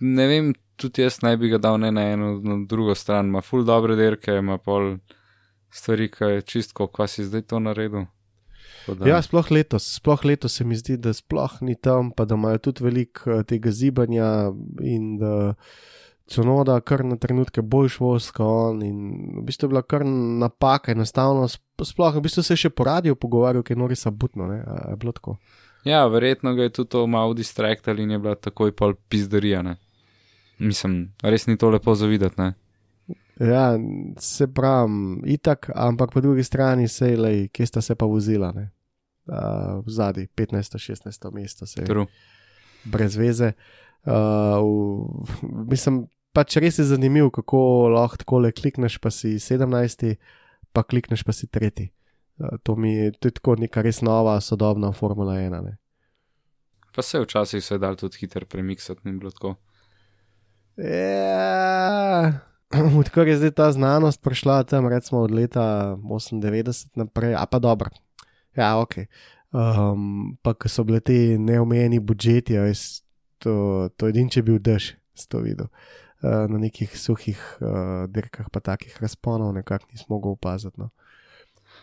Ne vem, tudi jaz naj bi ga dal ne na eno, na drugo stran, ima ful dobre derke, ima pol stvari, ki je čistko, kva si zdaj to naredil. Da- Ja, sploh letos, sploh letos se mi zdi, da sploh ni tam, pa da imajo tudi veliko eh, tega zibanja in da Cunoda kar na trenutke boljš voska on in v bistvu je bila kar napaka, enostavno, sp- sploh v bistvu se je še po radiju pogovarjal, ker je Norisa butno, ne, a je bilo tako. Ja, verjetno ga je tudi to malo distraktalo in je bila takoj pol pizderija. Ne? Mislim, res ni to lepo zavidati. Ne? Ja, se pravi, itak, ampak po drugi strani se je, lej, kje sta se pa vozila, ne? Uh, zadnji 15-16 mesto se je. True. Brez veze. Uh, v, mislim, pač res je zanimivo, kako lahko tako le klikneš, pa si 17, pa klikneš, pa si tretji. Uh, to mi to je tako neka res nova, sodobna Formula 1. Ne? Pa se včasih se je dal tudi hiter premiksati, ni bilo tako. Ja, odkar je zdaj ta znanost prišla tam, recimo od leta 98 naprej, a pa dobro. Ja, ok. Um, pa ko so bile te neomejeni budžeti, veš, to, to edin, če bi bil dež, s to videl. Uh, na nekih suhih uh, dirkah, pa takih razponov, nekako nismo mogli opaziti. No.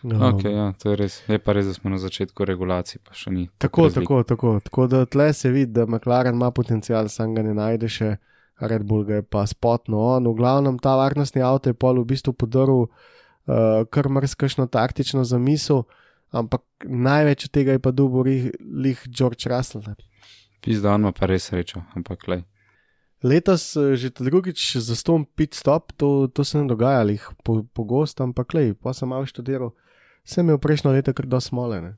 Um, Ok, ja, to je res. Je pa res, da smo na začetku regulacij, pa še ni. Tako, razlik. tako, tako. Tako da tle se vidi, da McLaren ima potencial, sam ga ne najde še, Red Bull ga je pa spotno on. V glavnem ta varnostni avto je pol v bistvu podaril uh, kar mrzkašno taktično zamisel, ampak največ tega je pa dobil lih- George Russell. Pizda, on ima pa res srečo, ampak le. Letos eh, že drugič za stom pit stop, to, to se ne dogaja po- pogosto, ampak lej, pa sem malo študiral. Sem imel prejšnjo leto kar do smole. Ne.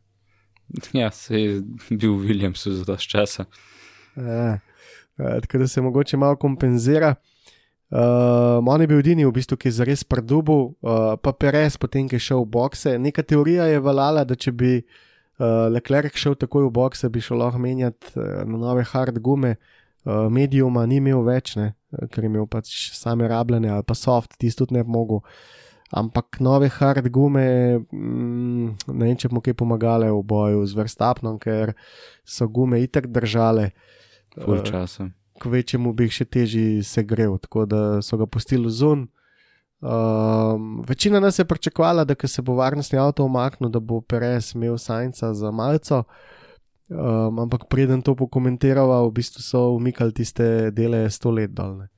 Ja, se je bil v Williamsu za dosti časa. Eh, tako da se mogoče malo kompenzira. Uh, on je bil edini, v bistvu, ki je zares predubil, uh, pa Perez, potem ki je šel v bokse. Neka teorija je valjala, da če bi uh, Leclerc šel takoj v bokse, bi šel lahko menjati uh, na nove hard gume. Uh, medijuma ni imel več, ne, eh, ker je imel pač same rabljene ali pa soft, tisti tudi ne bi mogel. Ampak nove hard gume, mm, ne vem, če mu kaj pomagale v boju z Verstapnom, ker so gume itak držale. Ful Eh, časa. k večjemu bi jih še težje segrel, tako da so ga pustili zun. Um, večina nas je pričakovala, da se bo varnostni avto omaknil, da bo Perez imel sajnca za malce. Um, ampak preden to pokomentirava, v bistvu so umikali tiste dele sto let dolne.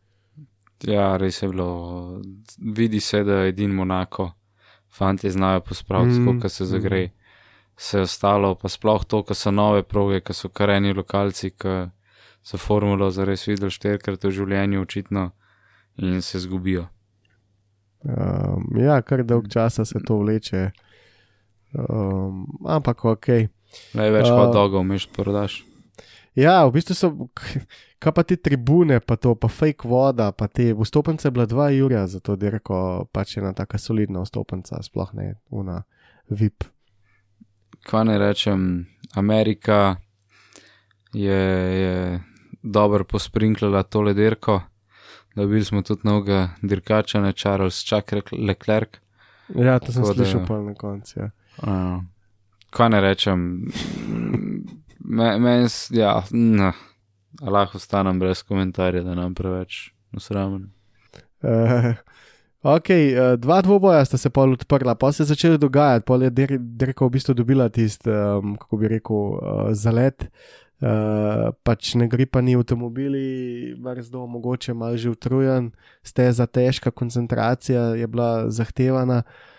Ja, res je bilo. Vidi se, da je edin Monako, fanti znajo pospraviti, Mm, mm, koliko se zagre. Vse ostalo, pa sploh to, ko so nove proge, ko so kareni lokalci, ki so formulo zares videli štirikrat v življenju, očitno, in se zgubijo. Um, ja, kar dolg časa se to vleče. Um, ampak ok. Največ Uh, hot dogov meš prodaš. Ja, v bistvu so, kaj pa te tribune, pa to, pa fake voda, pa te vstopnice bila dva jurja, zato je rekel, pač ena taka solidna vstopnica, sploh ne una VIP. Kaj ne rečem, Amerika je, je dobro posprinklala tole dirko. Dobili smo tudi novega dirkača, ne Charles Chuck Leclerc. Ja, to sem Tako da- slišal pa na koncu. Ja. Uh, kaj ne rečem, meni, men, ja, nah, lahko ostanem brez komentarja, da nam preveč usramen. Uh, ok, uh, dva dvoboja sta se pol odprla, pa se je začelo dogajati, pol je Der- Derko v bistvu dobila tisti, um, kako bi rekel, uh, zalet. Uh, pač ne gre pa ni avtomobili, mrzdo, mogoče malo že utrujen, steza težka, koncentracija je bila zahtevana. Uh,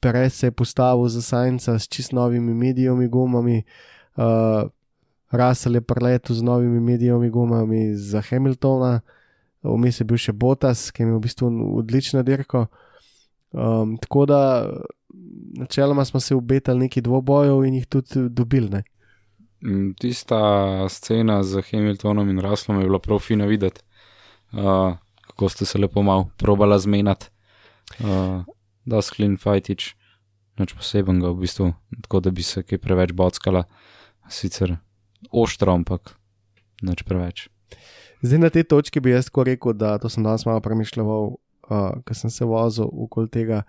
Perez se je postavil za sajnca s čist novimi medijami gumami, uh, Russell je preletel z novimi medijami gumami za Hamiltona, vmes je bil še Botas, ki je imel v bistvu odlično dirko. Um, tako da načeloma smo se obetali neki dvobojev in jih tudi dobili. Ne? Mm, Tista scena z Hamiltonom in Raslom je bila prav fina videti, uh, kako ste se lepo mal probala zmenati, uh, da sklin fajtič, nič posebenega v bistvu, tako da bi se kaj preveč bockala, sicer ostro, ampak nič preveč. Zdaj na tej točki bi jaz tako rekel, da to sem danes malo premišljal, uh, ker sem se vozil okoli tega.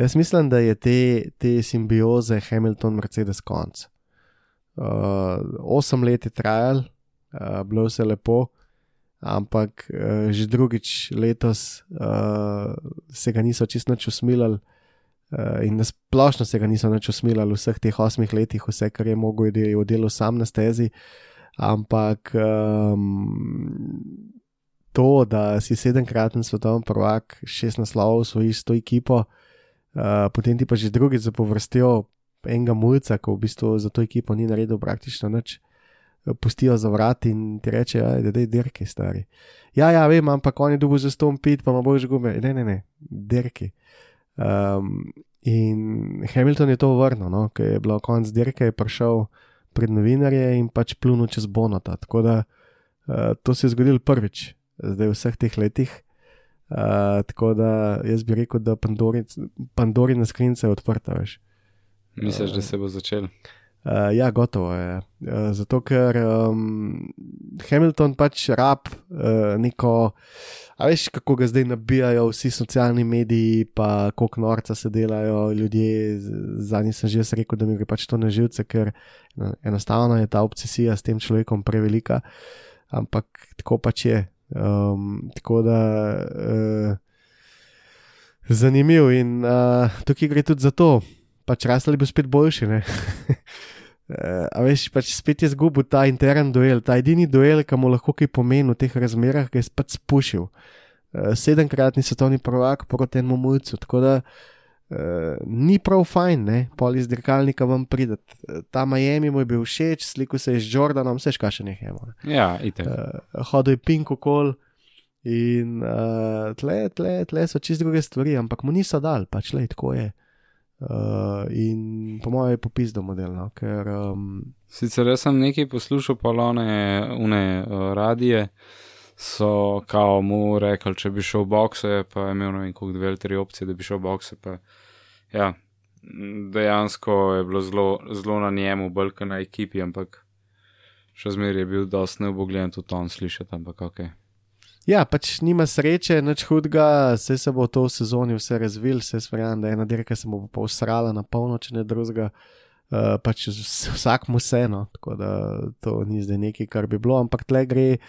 Jaz mislim, da je te, te simbioze Hamilton-Mercedes konc. Uh, osem let je trajal, uh, bilo vse lepo, ampak uh, že drugič letos uh, se ga niso čisto nič usmilali. Uh, in nasplošno se ga niso nič usmilali v vseh teh osmih letih, vse, kar je mogel, je delal sam na stezi. Ampak um, to, da si sedemkraten svetovni prvak, šest naslovov, svojiš s to ekipo, uh, potem ti pa že drugič zapovrstijo enega mulca, ko v bistvu za to ekipo ni naredil praktično nič. Pustijo za vrat in ti reče, da je dirki stari. Ja, ja, vem, ampak on je dubo za stom pit, pa ima bož gume. Ne, ne, ne, dirki. Um, in Hamilton je to vrnil, no, ker je bilo konc dirke, je prišel pred novinarje in pač plunil čez bonota. Tako da uh, to se je zgodilo prvič, zdaj v vseh teh letih. Uh, tako da jaz bi rekel, da Pandorina skrinjica je odprta. Veš. Misliš, da se bo začel? Uh, ja, gotovo je. Uh, zato, ker um, Hamilton pač rab uh, neko, a veš, kako ga zdaj nabijajo vsi socialni mediji, pa koliko norca se delajo ljudje. Zadnji sem že rekel, da mi gre pač to na živce, ker enostavno je ta obsesija s tem človekom prevelika. Ampak tako pač je. Um, tako da uh, zanimiv in uh, tukaj gre tudi za to, pač rasli bo spet boljši. uh, a veš, pač spet je zgubil ta intern duel, ta edini duel, ki mu lahko kaj pomeni v teh razmerah, ki je spet spušil. Uh, sedemkratni svetovni prvak proti enemu mujcu. Tako da uh, ni prav fajn, ne, pol iz dirkalnika vam prideti. Ta Miami mu je bil všeč, sliko se je z Jordanom, vse škaše nekaj. Ne. Ja. Uh, hodil je pink okol. In uh, tle, tle, tle so čist druge stvari, ampak mu niso dal, pač le tako je. Uh, in po mojem je popis do modela. Ker, um, Sicer jaz sem nekaj poslušal, pa one, one uh, radije so kao mu rekli, če bi šel v bokse, pa je imel ne vem, koliko dve ali tri opcije, da bi šel v bokse. Pa, ja, dejansko je bilo zelo, zelo na njemu, bolj kot na ekipi, ampak še zmeraj je bil dosti neobogljen tudi on slišati, ampak ok. Ja, pač nima sreče, nič hudega, vse se bo to v sezoni vse razvil, vse svojam, da ena dirka se bo pa usrala na polno, če ne drugega. Uh, pač vsak mu vseeno, tako da to ni zdaj nekaj, kar bi bilo, ampak tle gre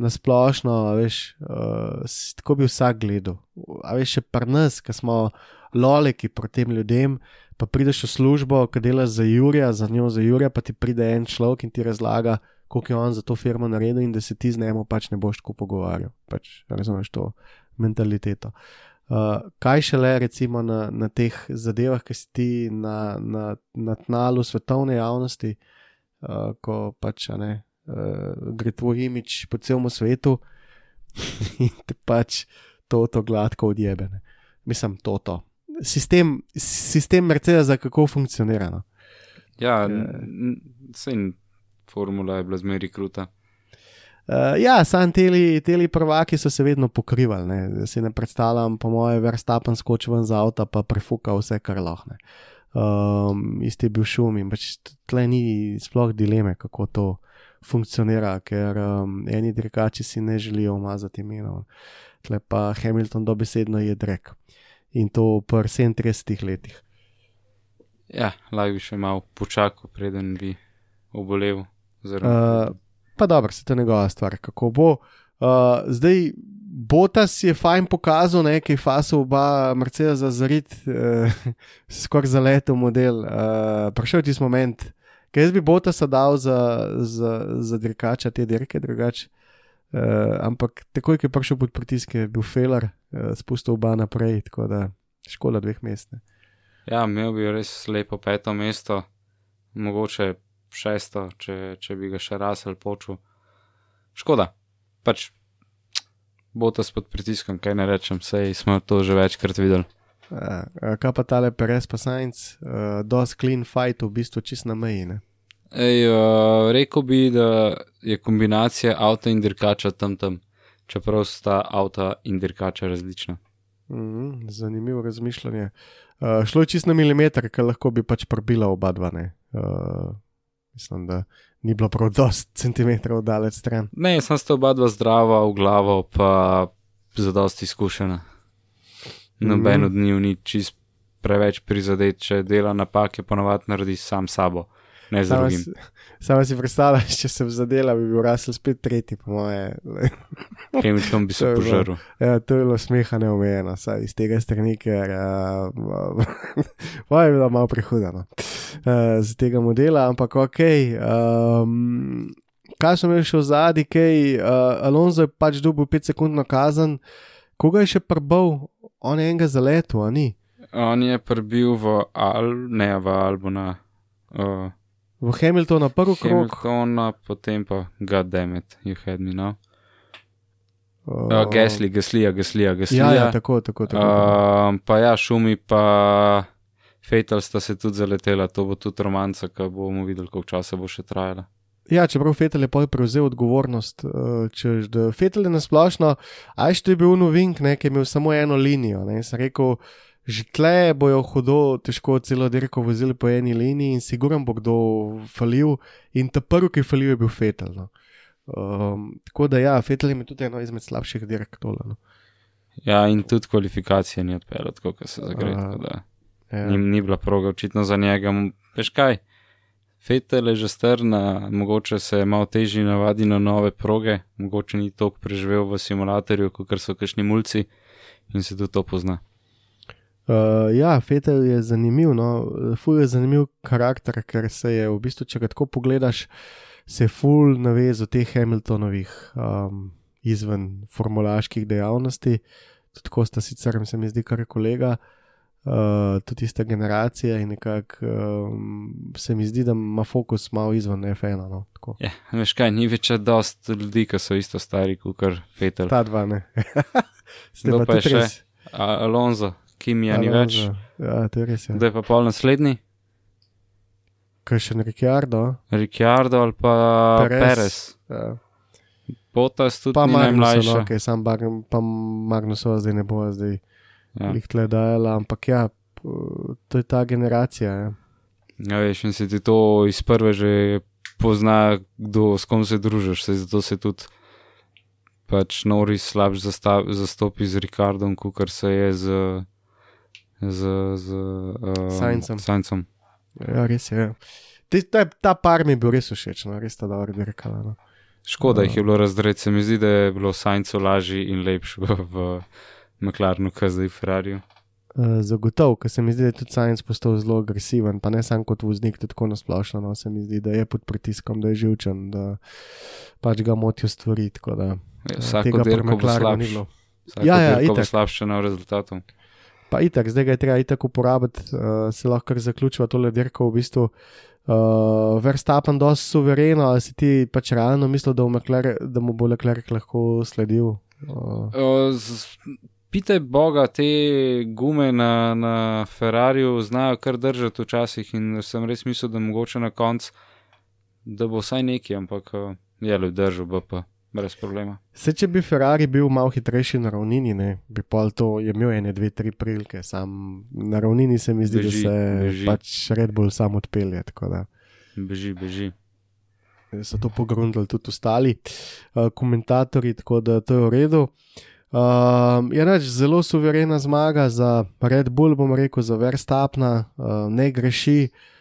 na splošno, veš, uh, tako bi vsak gledal. A veš, še pri nas, ki smo loleki proti tem ljudem, pa prideš v službo, ki delaš za Jurija, za njo za Jurija, pa ti pride en človek in ti razlaga, koliko je on za to firmo naredil in da se ti z njim pač ne boš tako pogovarjal. Pač, razumeš to mentaliteto. Uh, kaj šele recimo na, na teh zadevah, ki si ti na, na, na tnalu svetovne javnosti, uh, ko pač ne, uh, gre tvoj imič po celem svetu in te pač to, to gladko odjebene. Mislim, to, to. Sistem, sistem Mercedes, kako funkcionira. No? Ja, uh, formula je bila zmeri kruta. Uh, ja, sam teli, teli prvaki so se vedno pokrivali. Ne. Si ne predstavljam, po moje, verstapen skoči ven za avto, pa prefuka vse, kar lahne. Um, isti je bil šum in pač tle ni sploh dileme, kako to funkcionira, ker um, eni drekači si ne želijo umazati imenov. Tle pa Hamilton dobesedno je drek in to v prvih 37 letih. Ja, lahko bi še malo počakal, preden bi obolel. Uh, pa dobro, se to njegova stvar, kako bo. Uh, zdaj, Botas je fajn pokazal, nekaj fasov, oba Mercedes za zarit, uh, skoraj za leto model. Uh, Prišel ti moment, kaj jaz bi Botasa dal za, za, za dirkača, te dirke drugače. Uh, ampak takoj, ko je prišel pod pritisk, je bil feler, uh, spustil oba naprej, tako da škoda dveh mest. Ne. Ja, imel bi res lepo peto mesto, mogoče šesto, če, če bi ga še rasel počul. Škoda, pač bo to spod pritiskom, kaj ne rečem, sej smo to že večkrat videli. Uh, kaj pa tale PRS pa Science, uh, dosti clean fight, v bistvu čist na meji. Ne? Ej, uh, rekel bi, da je kombinacija avta in dirkača tam tam, čeprav sta avta in dirkača različna. Mm, zanimivo razmišljanje. Uh, šlo je čist na milimeter, ker lahko bi pač prbila oba dva. Uh, Mislim, da ni bilo prav dosti centimetrov daleč stran. Ne, sem sta oba dva zdrava v glavo, pa za dosti izkušena. Noben mm. od njih ni čist preveč prizadet, če dela napake, ponovadi naredi sam sabo ne z drugim. Samo si predstavljaš, če sem zadela, bi bil Russell spet tretji, po moje. Hamilton bi se požrl. Ja, to je bilo smeha neomejeno, saj iz tega strani, ker uh, je bilo malo prehudano uh, z tega modela, ampak ok. Um, kaj sem imel še v zadnji, kaj uh, Alonso je pač dobil 5 sekundno kazen, koga je še prbal, on je enega zaletel, a ni? On je prbil v Al, ne v Albona. Uh, v Hamiltonu prvi krok. Hamiltona, potem pa Goddammit, you had me now. Uh, Uh, Gesli, Geslija, Geslija, Geslija. Ja, ja, tako, tako. tako, tako. Um, pa ja, šumi pa Fatal sta se tudi zaletela, to bo tudi romanca, ki bomo videli, koliko časa bo še trajala. Ja, čeprav Fetel je pol prevzel odgovornost, uh, češ, da Fetel je nasplošno, aj še to je bil novink, ne, ki je imel samo eno linijo. Ne, sem rekel, že tle bojo hudo, težko celo dirko vozili po eni liniji in siguran bo kdo falil. In ta prvi, ki je falil, je bil Fetel. No. Um, tako da ja, Fetel je tudi eno izmed slabših dirk tole. No. Ja, in tudi kvalifikacije ni odpeljal, tako kot se zagre. A, tako da Ja. Ni, ni bila proga očitno za njega. Veš kaj? Fetel je že strna, mogoče se je malo težje navadi na nove proge, mogoče ni toliko preživel v simulatorju, kot so kašni mulci in se tudi to pozna. Uh, ja, Fetel je zanimiv, no, ful je zanimiv karakter, ker se je v bistvu, če ga tako pogledaš, se je ful navezal teh Hamiltonovih um, izven formulaških dejavnosti. Tudi tako sta sicer, se mi zdi, kar kolega, uh, tudi ista generacija in nekako um, se mi zdi, da ima fokus malo izven F1. No, tako. Ja, veš kaj, ni več dost ljudi, ki so isto stari kot Fetel. Ta dva ne. Ste Kdo pa pa še? res. Alonso, Kim je ni več. Ja, to je res. Ja. je pa pol naslednji? Kaj še na Ricciardo? Ricciardo ali pa Perez. Perez. Ja. Potas tudi Pa najmlajša. no, okay, sam Bag- pa Magnusova zdaj ne bo zdaj Ja. jih tle dajala, ampak ja, to je ta generacija. Ja. Ja, veš, in se ti to iz prve že pozna, kdo, s kom se družiš, se zato se tudi pač Noris slabš zastopi z Ricardom, kot se je z, z, z uh, Saincem. Saincem. Ja, res je. Ja. Ta, ta par mi je bil res všeč, no, res ta dobro dirkala. No. Škoda jih je bilo razdret, se mi zdi, da je bilo Saincu lažji in lepši v, v McLarenu, kot zdaj v Ferrariju. Uh, Zagotovo, ker se mi zdi, da je tudi Science postal zelo agresiven, pa ne samo kot voznik, tudi tako nasplošno. No, se mi zdi, da je pod pritiskom, da je živčen, da pač ga motijo stvari. Da, Ja, eh, vsako dirko bo slabše. Ja, ja, itak. slabše na rezultatu. Pa itak, zdaj ga je treba itak uporabiti, uh, se lahko kar zaključiva tole dirko v bistvu. Uh, Verstappen dosti suvereno, ali si ti pač realno mislil, da, McLaren, da mu bo Leclerc lahko sledil? Uh, O, z- Pitaj Boga, te gume na, na Ferrariju znajo kar držati včasih in sem res mislil, da mogoče na koncu, da bo vsaj neki, ampak eh, je le držal BP, brez problema. Se, če bi Ferrari bil malo hitrejši na ravnini, ne, bi pa to imel ene, dve, tri prilike. Sam na ravnini se mi zdi, Beži, da se beži. pač Red Bull sam odpelje. Beži, beži. So to pogrundali tudi ostali uh, komentatorji, tako da to je v redu. Um, je reč zelo suverena zmaga za Red Bull, bom rekel, za Verstapna, uh, ne greši, uh,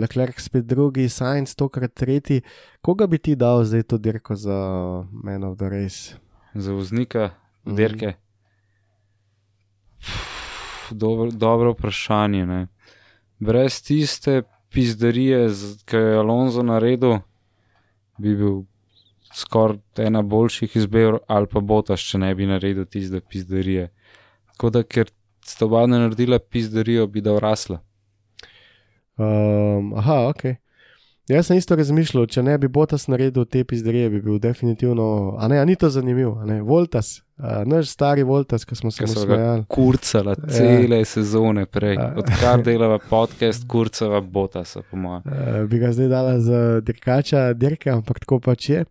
Leclerc spet drugi, Sainz tokrat tretji. Koga bi ti dal zdaj to dirko za Man of the Race? Za voznika, Mhm. dirke. Dobro, dobro vprašanje. Ne? Brez tiste pizderije, ki je Alonso naredil, bi bil skoraj ena boljših izbir, ali pa Botaš, če ne bi naredil tiste pizderije. Tako da, ker sta oba naredila pizderijo, bi da vrasla. Um, aha, ok. Jaz sem isto razmišljal, če ne bi Botas naredil te pizderije, bi bil definitivno. A ne, a ni to zanimivo, a ne, Voltas, uh, naš stari Voltas, ki smo se mu smejali. kurcala cele ja. sezone prej, Ja. odkar delava podcast, kurcava Botasa, po mojem. Uh, bi ga zdaj dala za dirkača, dirke, ampak tako pač je.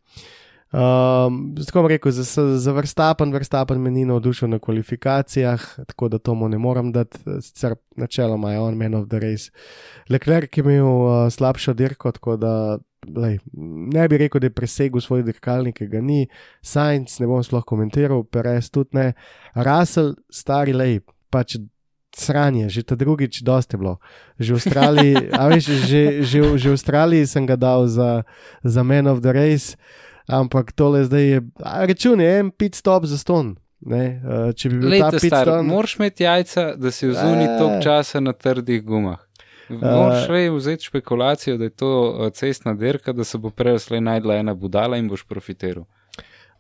Um, tako bom rekel, za, za Verstappen, Verstappen me ni navdušil na kvalifikacijah, tako da to mu ne morem dati, sicer načeloma je on man of the race. Leclerc je imel uh, slabšo dirko, tako da lej, ne bi rekel, da je presegel svoj dirkalnik, ki ga ni, Sainz ne bom sploh komentiral, Perez tudi ne, Russell, stari lej, pač. Sranje, že ta drugič, dosti je bilo. Že v Avstraliji, a veš, že, že, že v Avstraliji sem ga dal za, za Man of the Race, ampak tole zdaj je, račun je en pit stop za ston. Ne, uh, če bi bil ta Lejte, pit star, stop, moraš imeti jajca, da si vzuni Eh. toliko časa na trdih gumah. Moraš rej vzeti špekulacijo, da je to cestna dirka, da se bo prej slej najdla ena budala in boš profitiral.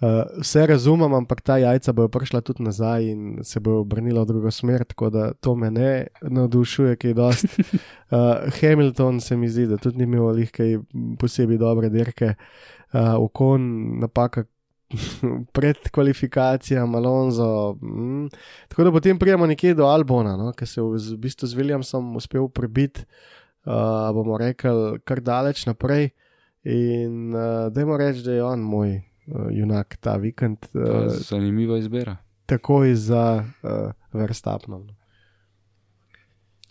Uh, vse razumem, ampak ta jajca bojo prišla tudi nazaj in se bojo obrnila v drugo smer, tako da to me ne navdušuje, kaj dost. Uh, Hamilton se mi zdi, da tudi ni imel nekaj posebej dobre dirke, uh, okon napaka. Pred kvalifikacijami, Alonso. Mm. Tako da potem prijemo nekje do Albona, no, ki se v, v bistvu z Williamsom uspel prebiti, uh, bomo rekli, kar daleč naprej. In uh, dajmo reči, da je on moj uh, junak ta vikend. Uh, Zanimiva izbira. Takoj za uh, Verstapnom.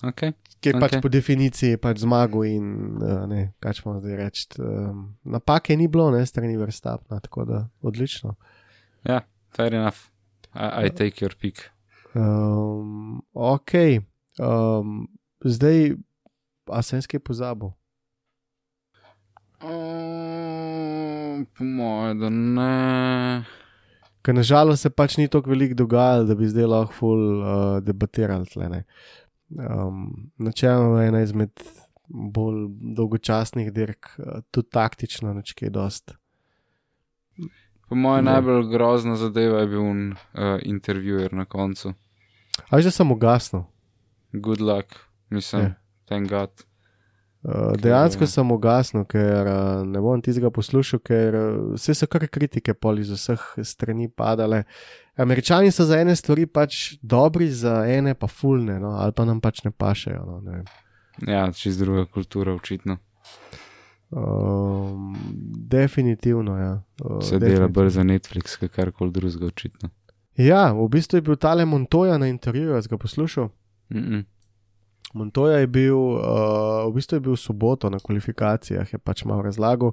Okay. Ker okay. pač po definiciji pač zmagal in uh, ne, kaj smo zdaj reči. Um, napake ni bilo, ne strani Verstapna, tako da odlično. Ja, fair enough. I, I take your pick. Um, ok, um, zdaj, a sem skaj pozabil. Um, po mojem, da ne. Ker nažalost se pač ni tako veliko dogajalo, da bi zdaj lahko ful uh, debatirali tle. ne. Um, načeloma je ena izmed bolj dolgočasnih dirk, uh, tudi taktično, neč kaj dost. Po mojem, najbolj grozna zadeva je bil un, uh, intervjuer na koncu. A že sem ugasnil. Good luck, mislim, Ja. thank God. Uh, dejansko eh, sem ugasnil, ker uh, ne bom tistega poslušal, ker uh, vse so kar kritike pol iz vseh strani padale. Američani so za ene stvari pač dobri, za ene pa fulne, no, ali pa nam pač ne pašejo. No, ne vem. Ja, čez druga kultura, očitno. um, definitivno, ja. Uh, Se dela definitivno. bolj za Netflix, kot karkoli drugega, očitno. Ja, v bistvu je bil tale Montoya na intervjuju, jaz ga poslušal. Mm -mm. Montoya je bil, uh, v bistvu je bil v soboto na kvalifikacijah, je pač malo razlagal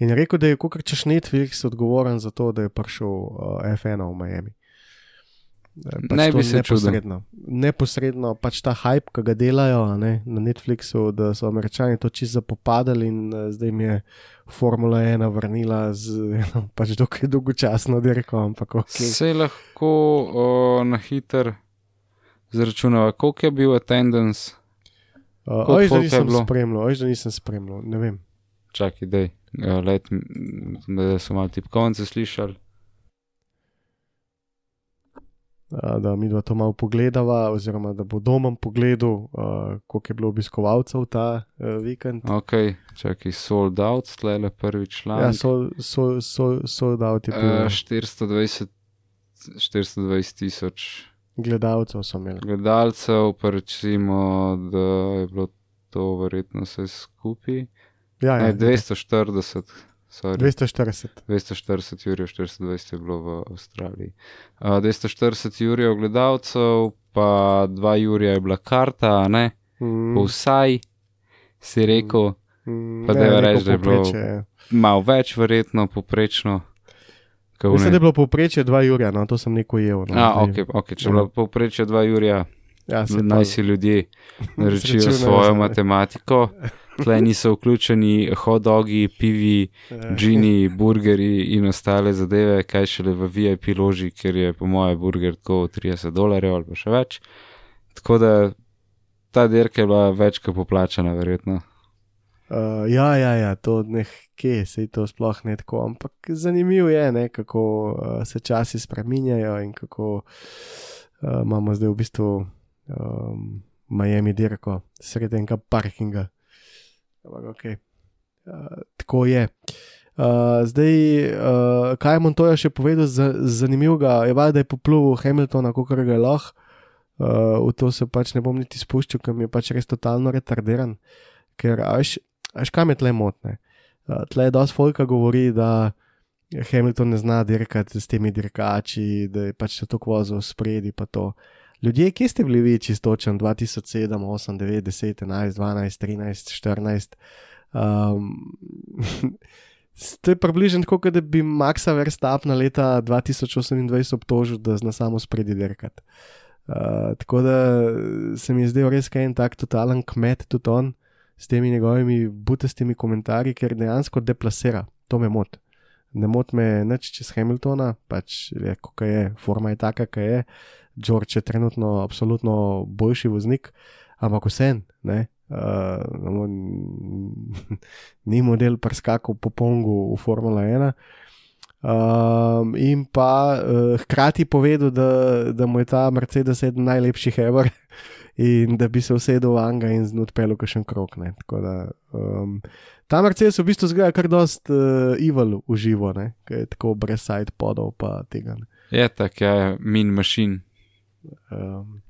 in je rekel, da je kot češ Netflix odgovoren za to, da je prišel uh, F1 v Miami. Eh, Pač Ne bi se čudil. neposredno, neposredno pač ta hype, ki ga delajo ne, na Netflixu, da so američani to čisto zapopadali in uh, zdaj jim je Formula 1 vrnila z eno pač dokaj dolgočasno dirko, ampak ok. Se lahko o, na hiter zračunava, koliko je bil attendance. Uh, oj, da je nisem spremljal, oj, da nisem spremljal, ne vem. Čakaj, dej, ja, let, da so malo tipkovnice slišali. Uh, da mi dva to malo pogledava, oziroma da bo domom pogledal, uh, koliko je bilo obiskovalcev ta uh, vikend. Ok, čakaj, sold out, tle le prvi član. Ja, so, so, so, so dal ti bil. uh, Uh, 420 420 tisoč gledalcev so imeli. gledalcev, pa recimo, da je bilo to verjetno vse skupaj. Ja, ja, Ne, 240, sorry. 240. 240 jurjev, 420 je bilo v Avstraliji. Uh, 240 jurjev gledalcev, pa 2 jurja je bila karta, ne, Mm, mm. vsaj si rekel, mm, pa ne, dajva neko reči, da je bilo- ja. malo več, verjetno, poprečno. Mislim, da ne- je bilo povprečje 2 jurja, no to sem neko jedel. No, A, zdaj- ok, okay. če je bilo povprečje 2 jurja, Ja, naj si ljudje Izračunajo svojo sami. matematiko. Tle niso vključeni hot-dogi, pivi, džini, burgeri in ostale zadeve, kaj šele v VIP loži, ker je po mojem burger tako 30 dolarjev ali pa še več. Tako da ta dirka je bila več kot poplačana, verjetno. Uh, ja, ja, ja, to nekje se je to sploh ne tako, ampak zanimivo je, ne, kako uh, se časi spreminjajo in kako uh, imamo zdaj v bistvu um, Miami dirko sredi enega parkinga. Ampak ok, uh, tako je. Uh, zdaj, uh, kaj je Montoya še povedal za, zanimivega, je valjda, da je poplul Hamiltona, kot ga je lahko. Uh, v to se pač ne bom niti spuščal, ker mi je pač res totalno retardiran. Ker, až, až kam je tle motne? Uh, tle je dosti folka govori, da Hamilton ne zna dirkati s temi dirkači, da je pač se to kvozil spredi pa to. Ljudje, kje ste bili vi čistočen 2007, 8, 9, 10, 11, 12, 13, 14? Um, to je približno tako, kot da bi Maxa Verstappna leta 2028 obtožil, da zna samo spredi dirkati. Uh, tako da se mi je zdel res kaj en tak totalen kmet, tudi on, s temi njegovimi butastimi komentarji, ker dejansko deplasira, to me moti. Ne moti me nič čez Hamiltona, pač je, kako je, forma je taka, kaj je. George je trenutno absolutno boljši voznik, ampak vsem, ne. Uh, ni model prskakal po Pongu v Formula 1. Um, in pa uh, hkrati povedal, da, da mu je ta Mercedes eden najlepših ever in da bi se usedel v Anga in znud pelil še en krok. Ne. Tako da um, ta Mercedes v bistvu zgleda kar dost uh, evil v živo, ki je tako brez side podov pa tega. Ne. Je tako, je min mašin. Um,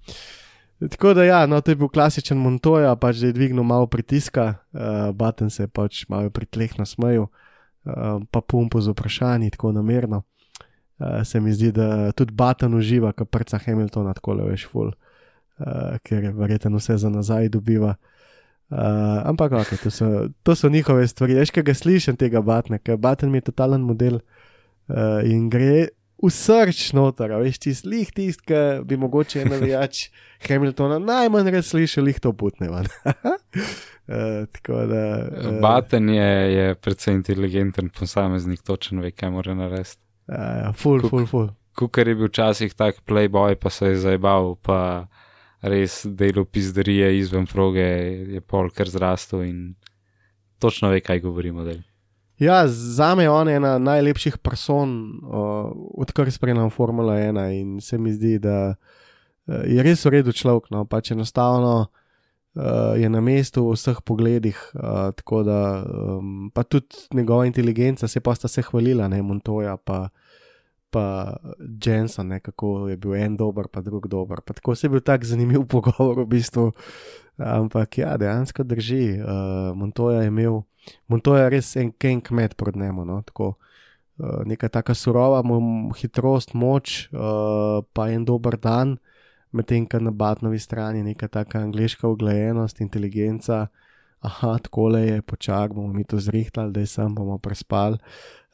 tako da ja, no, to je bil klasičen Montoya, pač da je dvignil malo pritiska, uh, Baten se je pač malo pritlehno smejal. Eh, pa pumpo z vprašanji, tako namerno. Uh, se mi zdi, da tudi Baten uživa, kot prca Hamiltona, tako le veš, ful, uh, ker je verjetno vse za nazaj dobiva. Uh, ampak, okay, to, so, to so njihove stvari. Veš, kaj ga slišim tega Batna, ker Baten mi je totalen model uh, in gre v srč noter, veš, ti slih tist, ki bi mogoče en navijač Hamiltona najmanj res slišal, jih to putne. Uh, da, uh, Baten je, je predvsem inteligenten posameznik, točno ve, kaj mora narediti. Uh, ja, full, Kuk, full, full. Kukar je bil včasih tak playboy, pa se je zabaval, pa res delo pizderije izven proge, je pol kar zrastel in točno ve, kaj govorimo. Del. Ja, za me je on ena najlepših person, uh, odkar spremljam Formula 1 in se mi zdi, da uh, je res v redu človek, no pač enostavno uh, je na mestu v vseh pogledih, uh, tako da um, pa tudi njegova inteligenca se pa sta se hvalila, ne Montoya, pa, pa Jensen, ne, kako je bil en dober, pa drug dober. Pa tako se je bil tak zanimiv pogovor v bistvu. Ampak ja, dejansko drži. Uh, Montoya je imel, Montoya je res en ken kmet pred njemu. No, tako, uh, neka taka surova, hitrost, moč, uh, pa en dober dan medtem ko na Batnovi strani neka taka angliška uglajenost, inteligenca. Aha, tako je, počak bomo mi to zrihtali, da je sam bomo prespali.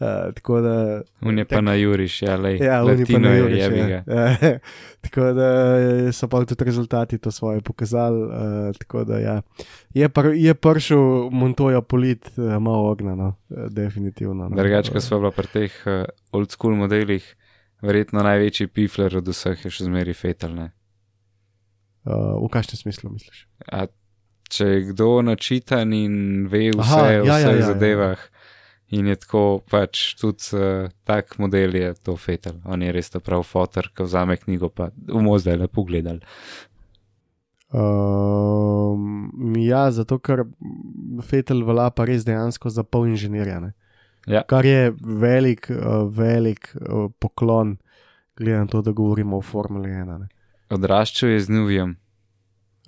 Uh, tako da. Unije pa na Juriš, ja, le. Ja, unije pa na Juriš. Ja. Ja. tako da so pa tudi rezultati to svoje pokazali. Uh, tako da ja. je, pr je pršel Montoya polit, uh, malo ognjeno, no. uh, definitivno. No. Drugače, ko smo bili pri teh uh, old school modelih, verjetno največji pifler od vseh je še zmeri fetalne. Uh, v kakšnem smislu misliš? A, če je kdo načitan in ve vse Aha, ja, o ja, vseh ja, ja, zadevah, ja. in je tako, pač tudi uh, tak model je to fetal. On je res ta prav fotor, ki vzame knjigo, pa bomo zdaj le pogledali. Um, ja, zato ker fetal velja pa res dejansko za pol inženirja. Ja. Kar je velik, uh, velik uh, poklon, glede na to, da govorimo o Formuli 1. Odraščal je z Nuvijem.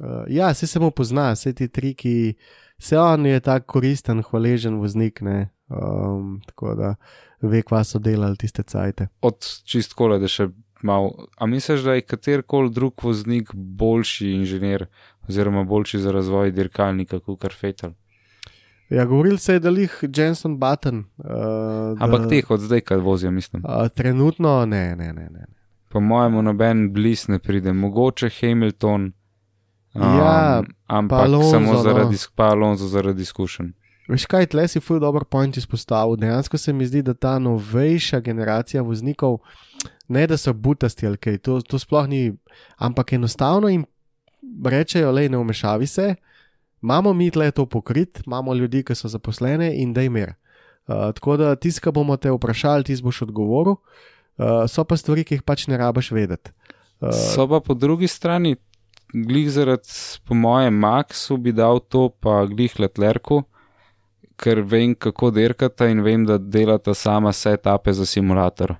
Uh, ja, se samo pozna, vse ti triki, vse on je tako koristen, hvaležen voznik. Um, tako da ve, kva so delali tiste cajte. Od čist kola, da še malo. A misliš, da je katerkoli drug voznik boljši inženir, oziroma boljši za razvoj dirkalnika, kot kar Fetal? Ja, govoril se je, da jih Jensen Button. Uh, Ampak teh od zdaj, kaj vozijo, mislim. Uh, trenutno ne, ne, ne. ne po mojem, noben bliz ne pride, mogoče Hamilton. Um, ja, ampak Alonso, samo no. zaradi, no. zaradi izkušenj. Veš kaj, tle si fuj dobro point izpostavil. Dejansko se mi zdi, da ta novejša generacija voznikov, ne da so butasti ali kaj, to, to sploh ni, ampak enostavno jim rečejo, le ne umešavi se, imamo mi tle to pokrit, imamo ljudi, ki so zaposlene in da jim je. Uh, tako da tiska bomo te vprašali, ti boš odgovoril. Uh, so pa stvari, ki jih pač ne rabiš vedeti. Uh, so pa po drugi strani, glih zaradi, po mojem, Maxu bi dal to, pa glih letlerku, ker vem, kako derkata in vem, da delata sama setupe za simulator.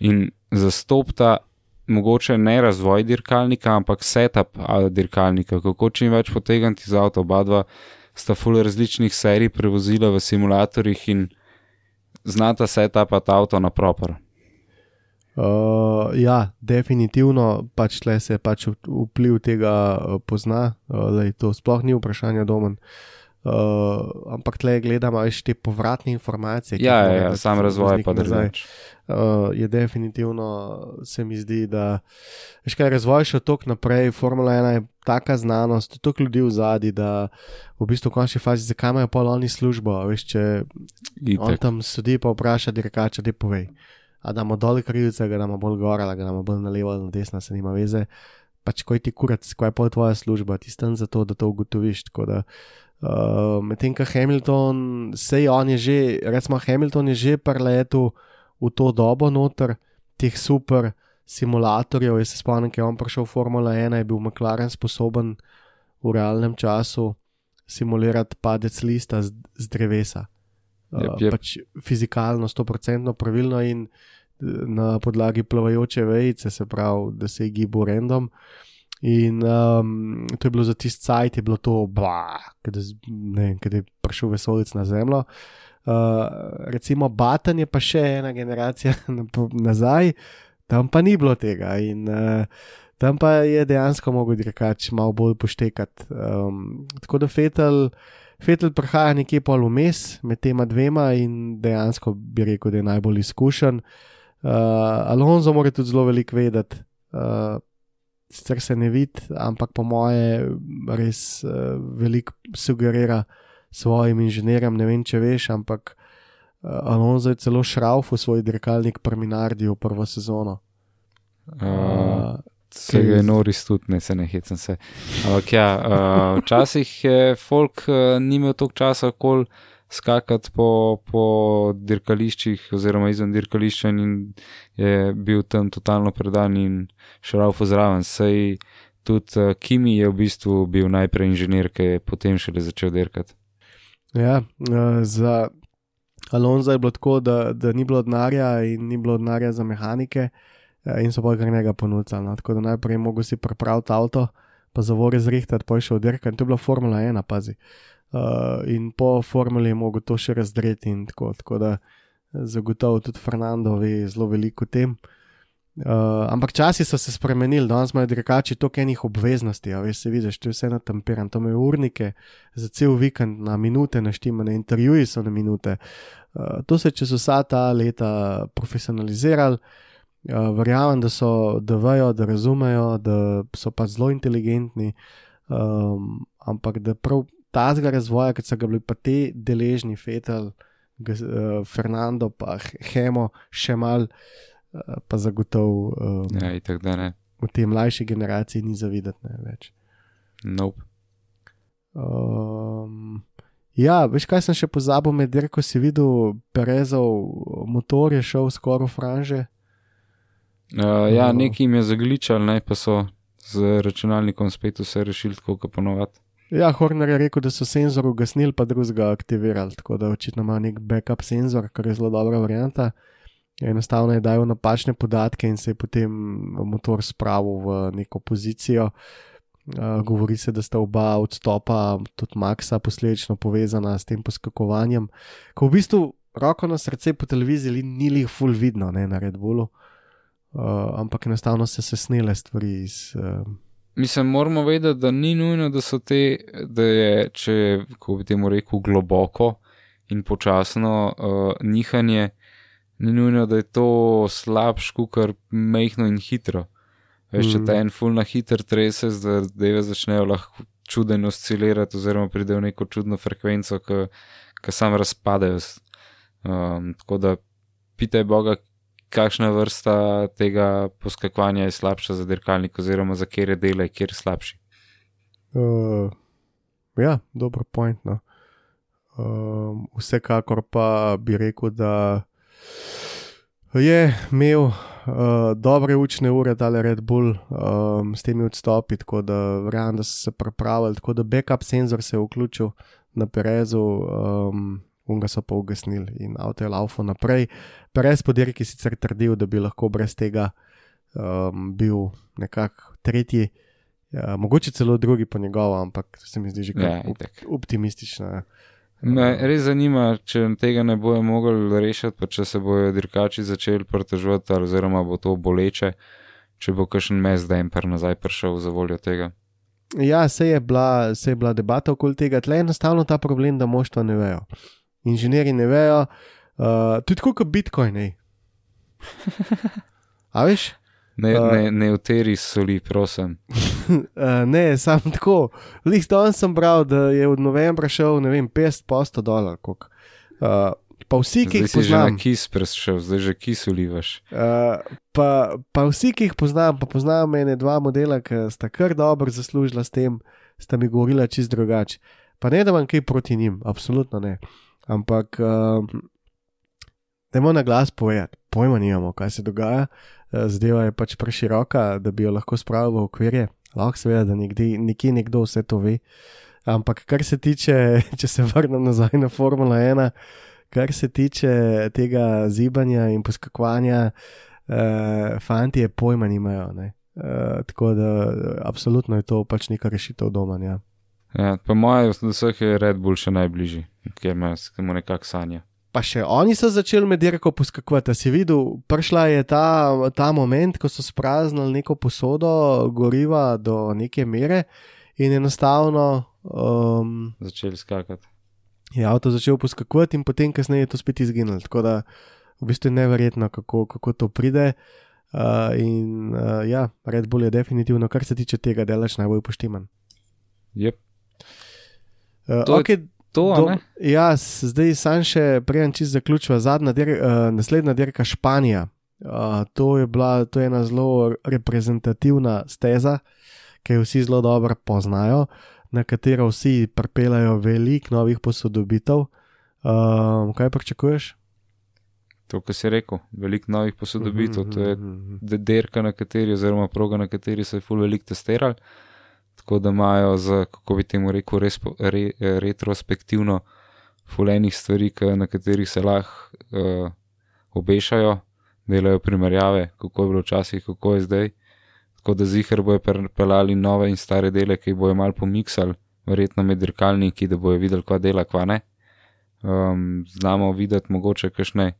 In zastopta mogoče ne razvoj dirkalnika, ampak setup dirkalnika, kako čim več potegniti z avto. Oba dva sta full različnih serij prevozila v simulatorjih in znata setupati avto na proper. Uh, ja, definitivno pač tle se pač vpliv tega uh, pozna, uh, da je to sploh ni vprašanje domen. Uh, ampak tle gledamo še te povratne informacije. Ja, ja, ja sam razvoj pa nazaj. Uh, je definitivno, se mi zdi, da je kaj razvoj še tok naprej. Formula 1 je taka znanost, toliko ljudi v zadnji, da v bistvu v končni fazi, zakaj imajo pol oni službo. Veš, če Itek. on tam sedi, pa vpraša dirkača, da povej da damo dol krivce, da damo bolj gor, da damo bolj na levo ali na desno, se nima veze. Pač, ko ti kurac, ko je pol tvoja služba, ti stan za to, da to ugotoviš. Da, uh, Medtem ko Hamilton, sej on je že, recimo Hamilton je že par letu v to dobo noter, teh super simulatorjev. Jaz se spomnim, ko je on prišel v Formula 1, je bil McLaren sposoben v realnem času simulirati padec lista z, z drevesa. Jep, Uh, jep. Pač fizikalno, 100% pravilno in eh, na podlagi plavajoče vejice, se pravi, da se je gibal random. In um, to je bilo za tisti cajt, je bilo to, da je prišel vesolec na Zemljo. Uh, recimo Batan je pa še ena generacija nazaj, tam pa ni bilo tega. In uh, tam pa je dejansko mogel dirkač malo bolj poštekati. Um, tako da Fetel, Fetel prihaja nekje pol vmes med tema dvema in dejansko bi rekel, da je najbolj izkušen. Uh, Alonso mora tudi zelo veliko vedeti. Uh, sicer se ne vidi, ampak po moje res uh, veliko sugerira svojim inženirjem. Ne vem, če veš, ampak uh, Alonso je celo šrauf v svoj dirkalnik Perminardi v prvo sezono. Uh, Uh, Se ga je Noris tudi, ne se ne hecam se. Ampak ja, uh, včasih je folk uh, ni imel toliko časa, kol skakati po, po dirkališčih oziroma izven dirkališča in je bil tam totalno predan in šrauf zraven. Sej tudi uh, Kimi je v bistvu bil najprej inženir, ki je potem šele začel dirkati. Ja, uh, za Alonso je bilo tako, da, da ni bilo denarja in ni bilo denarja za mehanike, uh, in so pa kar njega ponudili. No. Tako da najprej mogel si pripraviti avto, pa zavore zrihtati, pa je šel dirkati. To je bila Formula 1, pazi. Uh, in po formuli je mogel to še razdreti in tako. Tako da zagotovo tudi Fernando ve zelo veliko o tem. Uh, ampak časi so se spremenili, danes imajo dirkači toliko enih obveznosti, a veš, vidiš, to je vse natemperan, to imajo urnike za cel vikend, na minute naštimane, intervjuji so na minute. Uh, to se čez vsa ta leta profesionalizirali. Uh, verjamem, da so, da vejo, da razumejo, da so pa zelo inteligentni, um, ampak da prav tazga razvoja, kot so ga bili pa te deležni, Fetel, uh, Fernando, pa Hemo, še mal, uh, pa zagotovo um, Ja, itak da ne. v tej mlajši generaciji ni zavidati ne več. Nope. Um, ja, veš kaj sem še pozabil med dirko, si videl Perezov motor je šel skoraj v franže. Uh, ja, No. neki jim je zagličal, ne pa so z računalnikom spet vse rešili tako, kot ponovadi. Ja, Horner je rekel, da so senzor ugasnili, pa drugega aktivirali, tako da očitno ima nek backup senzor, kar je zelo dobra varianta. Enostavno je dajal napačne podatke in se je potem motor spravil v neko pozicijo. Uh, govori se, da sta oba odstopa, tudi Maxa, posledično povezana s tem poskakovanjem. Ko v bistvu roko na srce po televiziji ni jih full vidno, ne na Red Bullu, uh, ampak enostavno se se snele stvari iz. Uh, Mislim, moramo vedeti, da ni nujno, da so te, da je, če kako bi temu rekel, globoko in počasno uh, nihanje, ni nujno, da je to slabš, kar mehko in hitro. Veš, če Mhm. ta en full na hiter trese, da deve začnejo lahko čudeno oscilirati, oziroma pridejo v neko čudno frekvenco, ki sam razpadejo. Um, tako da pitaj Boga, kakšna vrsta tega poskakovanja je slabša za dirkalnik, oziroma za kere dele, kjer je slabši. Uh, ja, dobro point. No. Um, vsekakor pa bi rekel, da je imel uh, dobre učne ure, tale Red Bull um, s temi odstopi, tako da verjamem, da so se pripravili, tako da backup senzor se je vključil na Perezu. Um, Unga so pa ugasnili in avto je laufo naprej. Perez po dirki sicer trdil, da bi lahko brez tega um, bil nekako tretji, Ja, mogoče celo drugi po njegovo, ampak se mi zdi že kar Ja, op optimistično. Me res zanima, če tega ne bojo mogli rešiti, pa če se bojo dirkači začeli pritoževati, oziroma bo to boleče, če bo kakšen mes demper nazaj prišel za voljo tega. Ja, se je, bila, se je bila debata okoli tega, tle je enostavno ta problem, da moštva ne vejo. Inženirji ne vejo, uh, tudi kot Bitcoin. ej. A veš? Ne, Uh, ne, ne uteri soli, prosim. Uh, ne, sam tako. List danes sem bral, da je od novembra šel, ne vem, 50 posto dolar. koliko. Uh, pa vsi, ki Zdaj jih si že na poznam, kis prešel, zdaj že kis ulivaš. Uh, pa, pa vsi, ki jih poznam, pa poznam mene dva modela, ki sta kar dobro zaslužila s tem, sta mi govorila čist drugače. Pa ne, da imam kaj proti njim, absolutno ne. Ampak uh, Dajmo na glas povedati, pojma nimamo, kaj se dogaja. Eh, Zdeva je pač preširoka, da bi jo lahko spravil v okvirje. Lahko seveda, da nekde, nekje nekdo vse to ve. Ampak kar se tiče, če se vrnem nazaj na Formula 1, kar se tiče tega zibanja in poskakovanja, uh, fanti je pojma nimajo. Ne? Uh, tako da absolutno je to pač neka rešitev doma. Ja. Ja, po mojem, od vseh je Red Bull še najbližji, ker ima samo nekak sanja. Pa še oni so začeli med dirko poskakovati. Si videl, prišla je ta, ta moment, ko so spraznili neko posodo goriva do neke mere in enostavno um, Začeli skakati. je avto začel poskakovati, in potem kasneje je to spet izginilo. Tako da v bistvu je neverjetno, kako, kako to pride. Uh, in uh, ja, Red Bull je definitivno, kar se tiče tega, delaš najbolj poštiman. Yep. Uh, To je okay, To, ne? ja, zdaj sam še prejem čist. Zadnja, dir, uh, naslednja dirka Španija. Uh, to, je bila, to je ena zelo reprezentativna steza, ki jo vsi zelo dobro poznajo, na katero vsi pripeljajo veliko novih posodobitev. Uh, kaj pričakuješ? To, kar si rekel, veliko novih posodobitev. To je Mhm. de- derka, na kateri, oziroma proga, na kateri so jih ful veliko testirali. Tako da imajo, z, kako bi temu rekel, respo, re, retrospektivno fulejnih stvari, na katerih se lahko uh, obešajo, delajo primerjave, kako je bilo včasih, kako je zdaj. Tako da zihar bojo pelali nove in stare dele, ki bojo mal pomiksali, verjetno med dirkalniki, da bojo videli, kva dela, kva ne. Um, znamo videti mogoče kakšne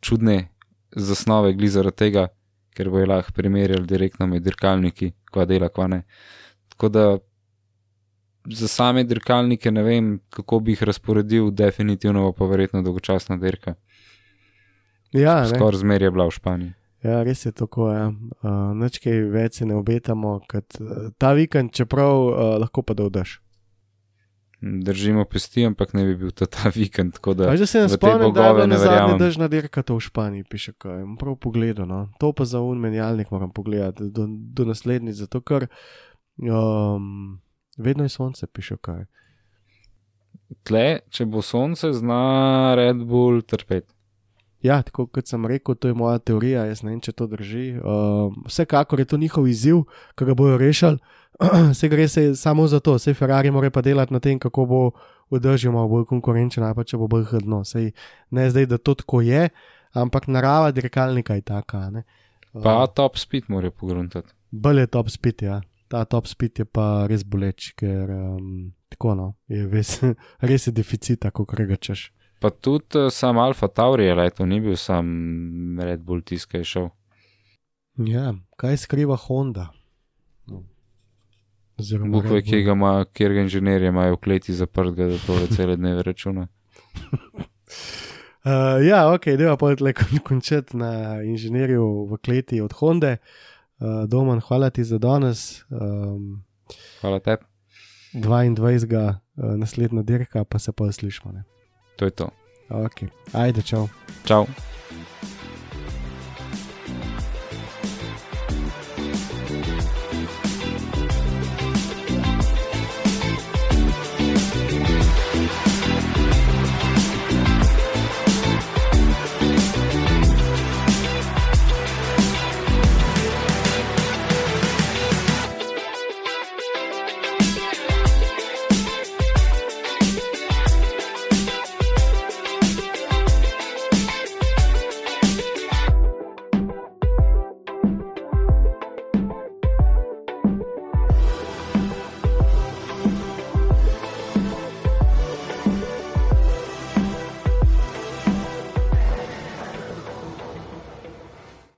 čudne zasnove gli zaradi tega, ker bojo lahko primerjali direktno med dirkalniki, kva dela, kva ne. Tako da za same dirkalnike ne vem, kako bi jih razporedil, definitivno pa verjetno dolgočasna dirka. Ja. Skoraj zmeraj je bila v Španiji. Ja, res je tako. Ja. Uh, Noč kaj več se ne obetamo, kot uh, ta vikend, čeprav uh, lahko pa da vdaš. Držimo pesti, ampak ne bi bil to ta vikend. Da, da se ne spomnim, da je bila verjamem. držna dirka to v Španiji, piše kaj. Prav pogledal, no. To pa za un menjalnik moram pogledati, do, do naslednjič, zato ker um, vedno je sonce, piše kaj. Tle, če bo sonce, zna Red Bull trpeti. Ja, tako kot sem rekel, to je moja teorija, jaz ne vem, če to drži. Um, vsekakor je to njihov izziv, ki ga bojo rešili. Se gre se samo za to, vse Ferrari mora pa delati na tem, kako bo vdržal malo bolj konkurenčen, pa če bo bolj hrdno. Sej ne zdaj, da to tako je, ampak narava dirkalnika je taka. Ne? Pa top speed mora pogruntati. Bolj je top speed, ja. Ta top speed je pa res boleč, ker um, tako no, je res, res je deficita, kot rečeš. Pa tudi uh, sam Alfa Tauri je leto, ni bil sam Red Bull tisk, ki je šel. Ja, kaj skriva Honda? No. Ve, Bull. kje ga ima, kjer ga inženirje imajo v kleti zaprtega, da to cele dneve računa. Uh, ja, ok, deva pa tle kon končati na inženirju v kleti od Honde. Uh, Doman, hvala ti za danes. Um, Hvala tebi, 22. Uh, naslednja dirka, pa se pa slišmo. Ne? to je to. Ok, ajde, čau. Čau.